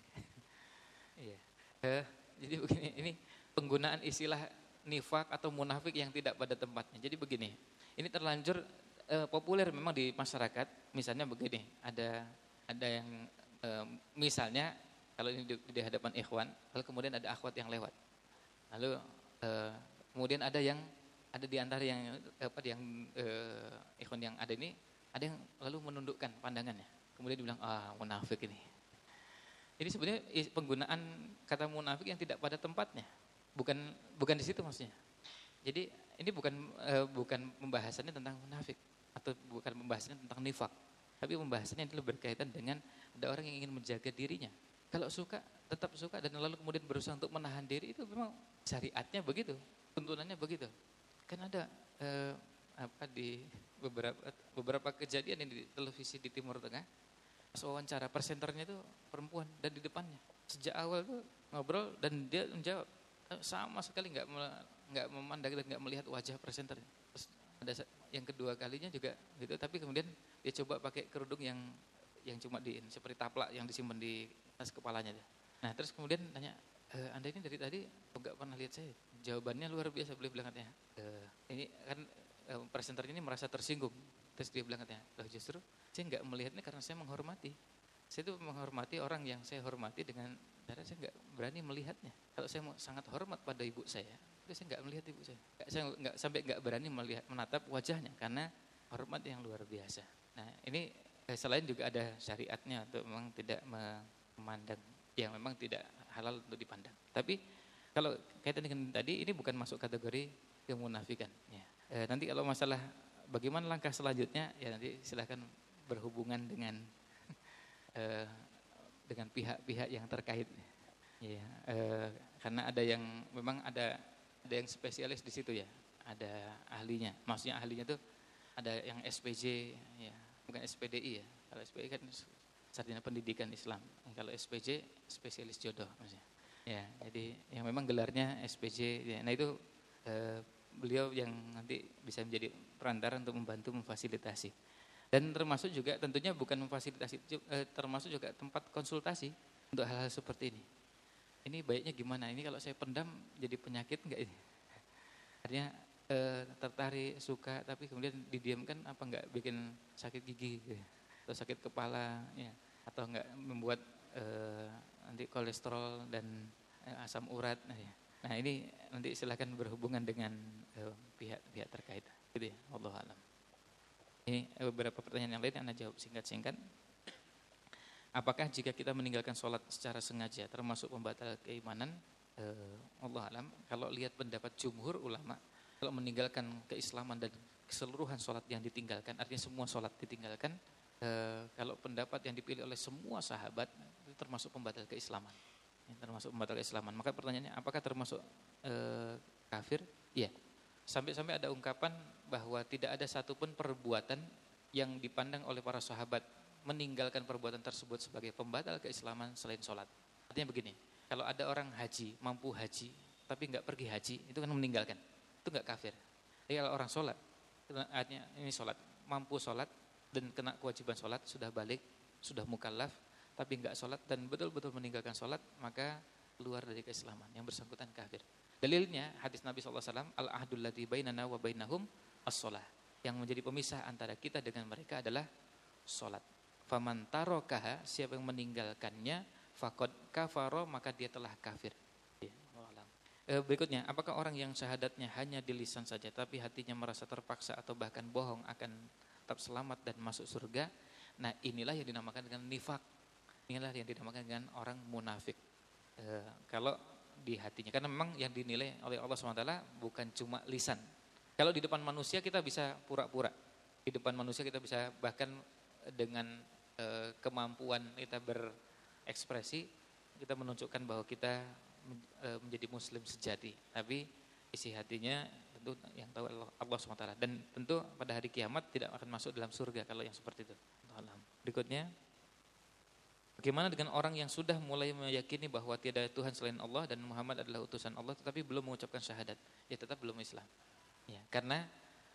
iya. Eh, jadi begini, ini penggunaan istilah nifak atau munafik yang tidak pada tempatnya. Jadi begini, ini terlanjur eh, populer memang di masyarakat. Misalnya begini, ada ada yang eh, misalnya kalau ini di, di hadapan ikhwan, lalu kemudian ada akhwat yang lewat. Lalu eh, kemudian ada yang ada di antara yang apa yang eh, ikhwan yang ada ini ada yang lalu menundukkan pandangannya. Kemudian dibilang ah munafik ini. Ini sebenarnya penggunaan kata munafik yang tidak pada tempatnya. Bukan bukan di situ maksudnya. Jadi ini bukan uh, bukan pembahasannya tentang munafik atau bukan pembahasannya tentang nifak. Tapi pembahasannya adalah berkaitan dengan ada orang yang ingin menjaga dirinya. Kalau suka, tetap suka dan lalu kemudian berusaha untuk menahan diri itu memang syariatnya begitu, tuntunannya begitu. Kan ada uh, apa di beberapa beberapa kejadian yang di televisi di Timur Tengah wawancara presenternya itu perempuan dan di depannya sejak awal tuh ngobrol dan dia menjawab eh, sama sekali nggak nggak memandang dan nggak melihat wajah presenter. Terus ada yang kedua kalinya juga gitu tapi kemudian dia coba pakai kerudung yang yang cuma di seperti taplak yang disimpan di atas kepalanya. Nah terus kemudian tanya, e, anda ini dari tadi enggak pernah lihat saya? Jawabannya luar biasa beliau bilang katanya. E, ini kan e, presenternya ini merasa tersinggung. Terus dia bilang katanya, loh justru saya enggak melihatnya karena saya menghormati. Saya itu menghormati orang yang saya hormati dengan cara saya enggak berani melihatnya. Kalau saya sangat hormat pada ibu saya, itu saya enggak melihat ibu saya. Saya enggak sampai enggak berani melihat menatap wajahnya karena hormat yang luar biasa. Nah ini eh, selain juga ada syariatnya untuk memang tidak memandang yang memang tidak halal untuk dipandang. Tapi kalau kaitan dengan tadi ini bukan masuk kategori kemunafikan. Ya. E, nanti kalau masalah bagaimana langkah selanjutnya ya nanti silahkan berhubungan dengan e, dengan pihak-pihak yang terkait. Ya, e, karena ada yang memang ada ada yang spesialis di situ ya, ada ahlinya. Maksudnya ahlinya tuh ada yang SPJ ya, bukan SPDI ya. Kalau SPDI kan sarjana pendidikan Islam. Kalau SPJ spesialis jodoh maksudnya. Ya, jadi yang memang gelarnya SPJ. Ya. Nah itu eh, beliau yang nanti bisa menjadi perantara untuk membantu memfasilitasi. Dan termasuk juga tentunya bukan memfasilitasi, eh, termasuk juga tempat konsultasi untuk hal-hal seperti ini. Ini baiknya gimana? Ini kalau saya pendam jadi penyakit enggak ini? Artinya eh, tertarik, suka, tapi kemudian didiamkan apa enggak bikin sakit gigi atau sakit kepala, ya, atau enggak membuat eh, nanti kolesterol dan eh, asam urat. Nah, ya. nah ini nanti silahkan berhubungan dengan pihak-pihak terkait. Gitu ya, Allah alam. Ini beberapa pertanyaan yang lain anda jawab singkat-singkat. Apakah jika kita meninggalkan sholat secara sengaja termasuk pembatal keimanan? Eh, Allah alam. Kalau lihat pendapat jumhur ulama, kalau meninggalkan keislaman dan keseluruhan sholat yang ditinggalkan, artinya semua sholat ditinggalkan, e, kalau pendapat yang dipilih oleh semua sahabat itu termasuk pembatal keislaman, ya, termasuk pembatal keislaman. Maka pertanyaannya, apakah termasuk e, kafir? Iya. Sampai-sampai ada ungkapan bahwa tidak ada satupun perbuatan yang dipandang oleh para sahabat meninggalkan perbuatan tersebut sebagai pembatal keislaman selain sholat. Artinya begini, kalau ada orang haji, mampu haji, tapi nggak pergi haji, itu kan meninggalkan itu nggak kafir. Jadi kalau orang sholat, artinya ini sholat, mampu sholat dan kena kewajiban sholat, sudah balik, sudah mukallaf, tapi nggak sholat dan betul-betul meninggalkan sholat, maka keluar dari keislaman yang bersangkutan kafir. Dalilnya hadis Nabi SAW, al-ahdul ladhi bainana wa bainahum as-sholah. Yang menjadi pemisah antara kita dengan mereka adalah sholat. Faman tarokaha, siapa yang meninggalkannya, fakod kafaro, maka dia telah kafir. E, berikutnya, apakah orang yang syahadatnya hanya di lisan saja tapi hatinya merasa terpaksa atau bahkan bohong akan tetap selamat dan masuk surga? Nah, inilah yang dinamakan dengan nifak. Inilah yang dinamakan dengan orang munafik. E, kalau di hatinya, karena memang yang dinilai oleh Allah SWT bukan cuma lisan. Kalau di depan manusia kita bisa pura-pura. Di depan manusia kita bisa bahkan dengan e, kemampuan kita berekspresi, kita menunjukkan bahwa kita E, menjadi muslim sejati. Tapi isi hatinya tentu yang tahu Allah, Allah SWT. Dan tentu pada hari kiamat tidak akan masuk dalam surga kalau yang seperti itu. Berikutnya, bagaimana dengan orang yang sudah mulai meyakini bahwa tiada Tuhan selain Allah dan Muhammad adalah utusan Allah tetapi belum mengucapkan syahadat. Ya tetap belum Islam. Ya, karena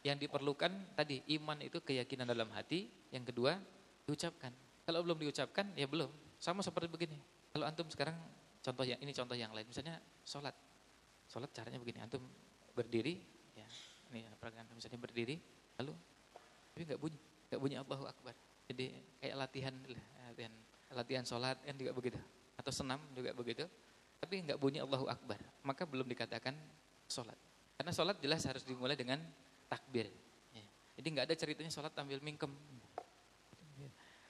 yang diperlukan tadi iman itu keyakinan dalam hati, yang kedua diucapkan. Kalau belum diucapkan ya belum. Sama seperti begini. Kalau antum sekarang Contoh yang ini contoh yang lain, misalnya sholat. Sholat caranya begini, antum berdiri, ya, ini perangkat misalnya berdiri, lalu tapi nggak bunyi, nggak bunyi Allahu Akbar. Jadi kayak latihan, latihan, latihan sholat kan juga begitu, atau senam juga begitu, tapi nggak bunyi Allahu Akbar, maka belum dikatakan sholat. Karena sholat jelas harus dimulai dengan takbir. Ya. Jadi nggak ada ceritanya sholat tampil mingkem.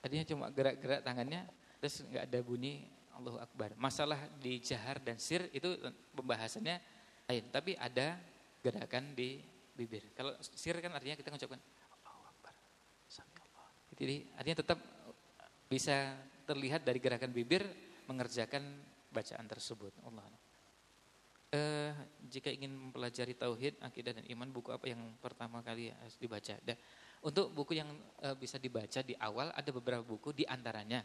Tadinya cuma gerak-gerak tangannya, terus nggak ada bunyi Allahu Akbar. Masalah di jahar dan sir itu pembahasannya lain. Tapi ada gerakan di bibir. Kalau sir kan artinya kita mengucapkan Allahu Akbar. Jadi artinya tetap bisa terlihat dari gerakan bibir mengerjakan bacaan tersebut. Allah. Uh, jika ingin mempelajari tauhid, akidah dan iman, buku apa yang pertama kali harus dibaca? Dan untuk buku yang uh, bisa dibaca di awal ada beberapa buku di antaranya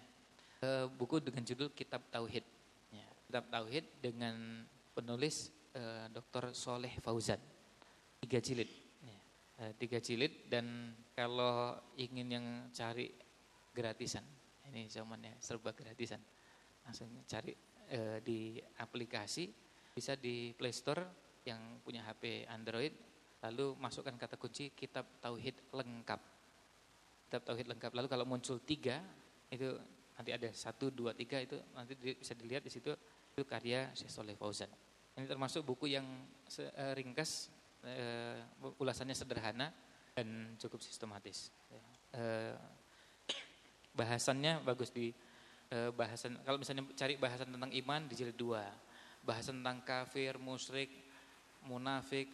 uh, buku dengan judul Kitab Tauhid. Ya, Kitab Tauhid dengan penulis uh, eh, Dr. Soleh Fauzan. Tiga jilid. Ya, uh, tiga jilid dan kalau ingin yang cari gratisan, ini zamannya serba gratisan. Langsung cari e, di aplikasi, bisa di Play Store yang punya HP Android, lalu masukkan kata kunci kitab tauhid lengkap. Kitab tauhid lengkap. Lalu kalau muncul tiga, itu nanti ada satu, dua, tiga itu nanti bisa dilihat di situ itu karya Syekh Soleh Fauzan. Ini termasuk buku yang eh, ringkas, e, ulasannya sederhana dan cukup sistematis. E, bahasannya bagus di bahasan. Kalau misalnya cari bahasan tentang iman di jilid dua, bahasan tentang kafir, musyrik, munafik,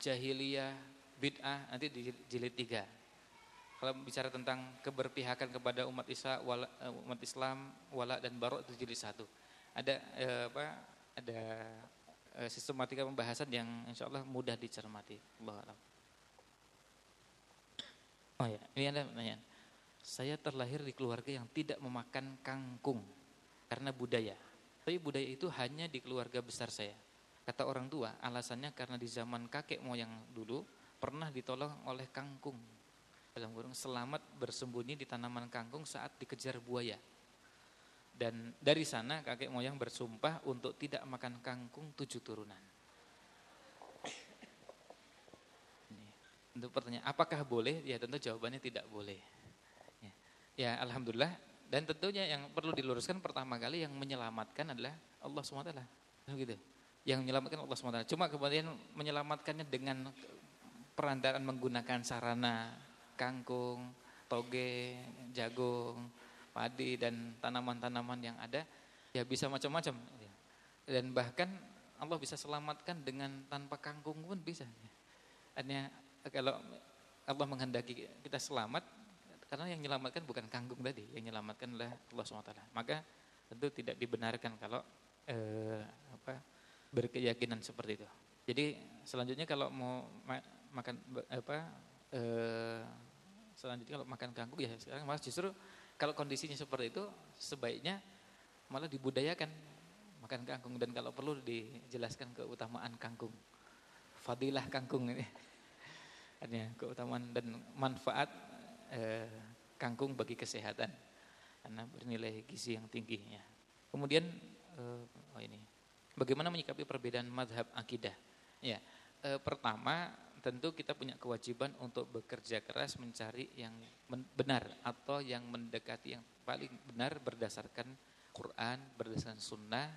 jahiliyah, bid'ah nanti di jilid tiga. Kalau bicara tentang keberpihakan kepada umat Islam, wala, umat Islam, wala dan barok itu jilid satu. Ada e, apa? Ada Eh, sistematika pembahasan yang insya Allah mudah dicermati. Oh ya, ini ada pertanyaan. Saya terlahir di keluarga yang tidak memakan kangkung karena budaya. Tapi budaya itu hanya di keluarga besar saya. Kata orang tua, alasannya karena di zaman kakek moyang dulu pernah ditolong oleh kangkung. Dalam kurung selamat bersembunyi di tanaman kangkung saat dikejar buaya. Dan dari sana kakek moyang bersumpah untuk tidak makan kangkung tujuh turunan. Untuk pertanyaan, apakah boleh? Ya tentu jawabannya tidak boleh. Ya, ya Alhamdulillah. Dan tentunya yang perlu diluruskan pertama kali yang menyelamatkan adalah Allah SWT. Gitu. Yang menyelamatkan Allah SWT. Cuma kemudian menyelamatkannya dengan perantaraan menggunakan sarana kangkung, toge, jagung, padi dan tanaman-tanaman yang ada ya bisa macam-macam. Dan bahkan Allah bisa selamatkan dengan tanpa kangkung pun bisa. Hanya kalau Allah menghendaki kita selamat karena yang menyelamatkan bukan kangkung tadi yang menyelamatkan adalah Allah SWT maka tentu tidak dibenarkan kalau eh, berkeyakinan seperti itu jadi selanjutnya kalau mau ma makan apa eh, selanjutnya kalau makan kangkung ya sekarang malah justru kalau kondisinya seperti itu, sebaiknya malah dibudayakan makan kangkung dan kalau perlu dijelaskan keutamaan kangkung. Fadilah kangkung ini. Artinya keutamaan dan manfaat eh, kangkung bagi kesehatan karena bernilai gizi yang tinggi ya. Kemudian eh, oh ini bagaimana menyikapi perbedaan madhab akidah? Ya, eh, pertama tentu kita punya kewajiban untuk bekerja keras mencari yang benar atau yang mendekati yang paling benar berdasarkan Quran, berdasarkan sunnah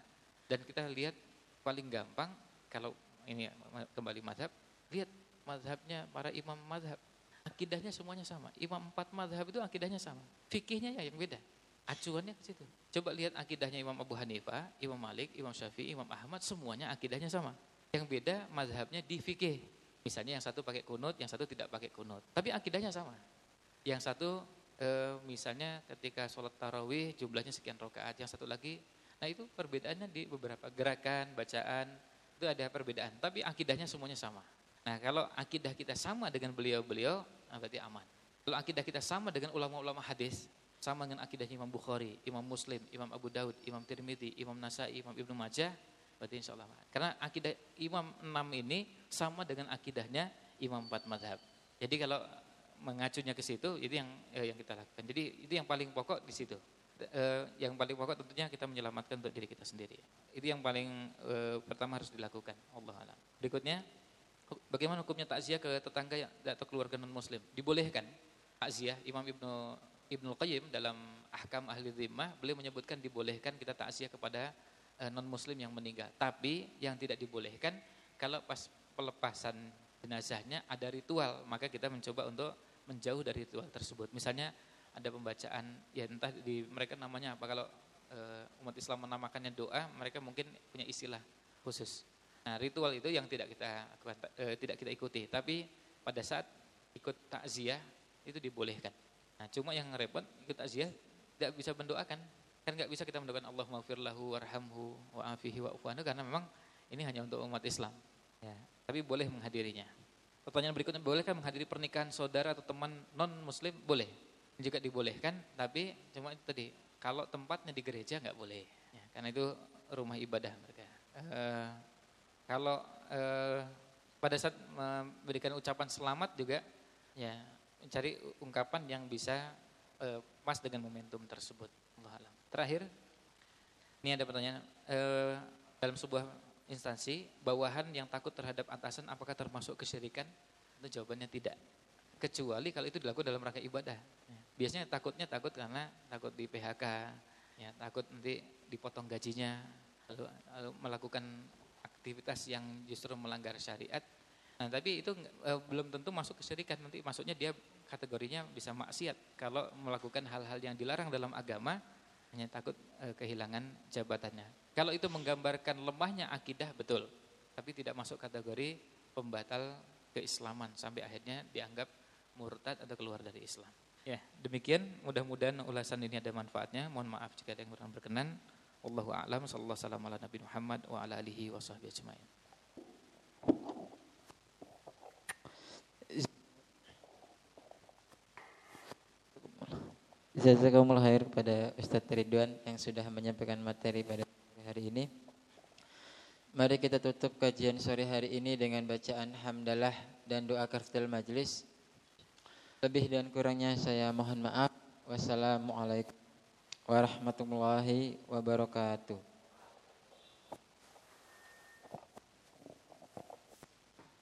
dan kita lihat paling gampang kalau ini kembali madhab, lihat madhabnya para imam madhab. Akidahnya semuanya sama. Imam empat madhab itu akidahnya sama. Fikihnya ya yang beda. Acuannya ke situ. Coba lihat akidahnya Imam Abu Hanifah, Imam Malik, Imam Syafi'i, Imam Ahmad, semuanya akidahnya sama. Yang beda madhabnya di fikih. Misalnya yang satu pakai kunut, yang satu tidak pakai kunut. Tapi akidahnya sama. Yang satu e, misalnya ketika sholat tarawih jumlahnya sekian rakaat, yang satu lagi, nah itu perbedaannya di beberapa gerakan, bacaan, itu ada perbedaan. Tapi akidahnya semuanya sama. Nah kalau akidah kita sama dengan beliau-beliau, nah berarti aman. Kalau akidah kita sama dengan ulama-ulama hadis, sama dengan akidah Imam Bukhari, Imam Muslim, Imam Abu Daud, Imam Tirmidzi, Imam Nasai, Imam Ibnu Majah, Berarti insya Allah. Karena akidah Imam enam ini sama dengan akidahnya Imam empat madhab. Jadi kalau mengacunya ke situ, itu yang eh, yang kita lakukan. Jadi itu yang paling pokok di situ. Eh, yang paling pokok tentunya kita menyelamatkan untuk diri kita sendiri. Itu yang paling eh, pertama harus dilakukan. Allah alam. Berikutnya, bagaimana hukumnya takziah ke tetangga atau keluarga non Muslim? Dibolehkan takziah. Imam Ibnu Ibnu Qayyim dalam Ahkam Ahli Zimmah beliau menyebutkan dibolehkan kita takziah kepada Eh, non muslim yang meninggal. Tapi yang tidak dibolehkan kalau pas pelepasan jenazahnya ada ritual, maka kita mencoba untuk menjauh dari ritual tersebut. Misalnya ada pembacaan ya entah di mereka namanya apa kalau e, umat Islam menamakannya doa, mereka mungkin punya istilah khusus. Nah, ritual itu yang tidak kita e, tidak kita ikuti, tapi pada saat ikut takziah itu dibolehkan. Nah, cuma yang repot ikut takziah tidak bisa mendoakan Kan nggak bisa kita mendoakan Allah maafirlahu warhamhu wa'afihi wa'ufu'anu karena memang ini hanya untuk umat Islam. Ya, tapi boleh menghadirinya. Pertanyaan berikutnya, bolehkah menghadiri pernikahan saudara atau teman non muslim? Boleh. Juga dibolehkan, tapi cuma itu tadi, kalau tempatnya di gereja nggak boleh. Ya, karena itu rumah ibadah mereka. Uh, kalau uh, pada saat memberikan ucapan selamat juga, ya mencari ungkapan yang bisa eh, pas dengan momentum tersebut. Allah alam. Terakhir, ini ada pertanyaan eh, dalam sebuah instansi bawahan yang takut terhadap atasan apakah termasuk kesyirikan? Itu jawabannya tidak. Kecuali kalau itu dilakukan dalam rangka ibadah. Biasanya takutnya takut karena takut di PHK, ya takut nanti dipotong gajinya, lalu, lalu melakukan aktivitas yang justru melanggar syariat. Nah, tapi itu e, belum tentu masuk kesyirikan. Nanti maksudnya dia kategorinya bisa maksiat kalau melakukan hal-hal yang dilarang dalam agama hanya takut e, kehilangan jabatannya. Kalau itu menggambarkan lemahnya akidah betul, tapi tidak masuk kategori pembatal keislaman sampai akhirnya dianggap murtad atau keluar dari Islam. Ya, demikian mudah-mudahan ulasan ini ada manfaatnya. Mohon maaf jika ada yang kurang berkenan. Wallahu a'lam sallallahu alaihi ala Muhammad wa ala alihi wa sahbihi ajmain. Jazakumullah khair kepada Ustadz Ridwan yang sudah menyampaikan materi pada hari ini. Mari kita tutup kajian sore hari ini dengan bacaan hamdalah dan doa kaftul majlis. Lebih dan kurangnya saya mohon maaf. Wassalamualaikum warahmatullahi wabarakatuh.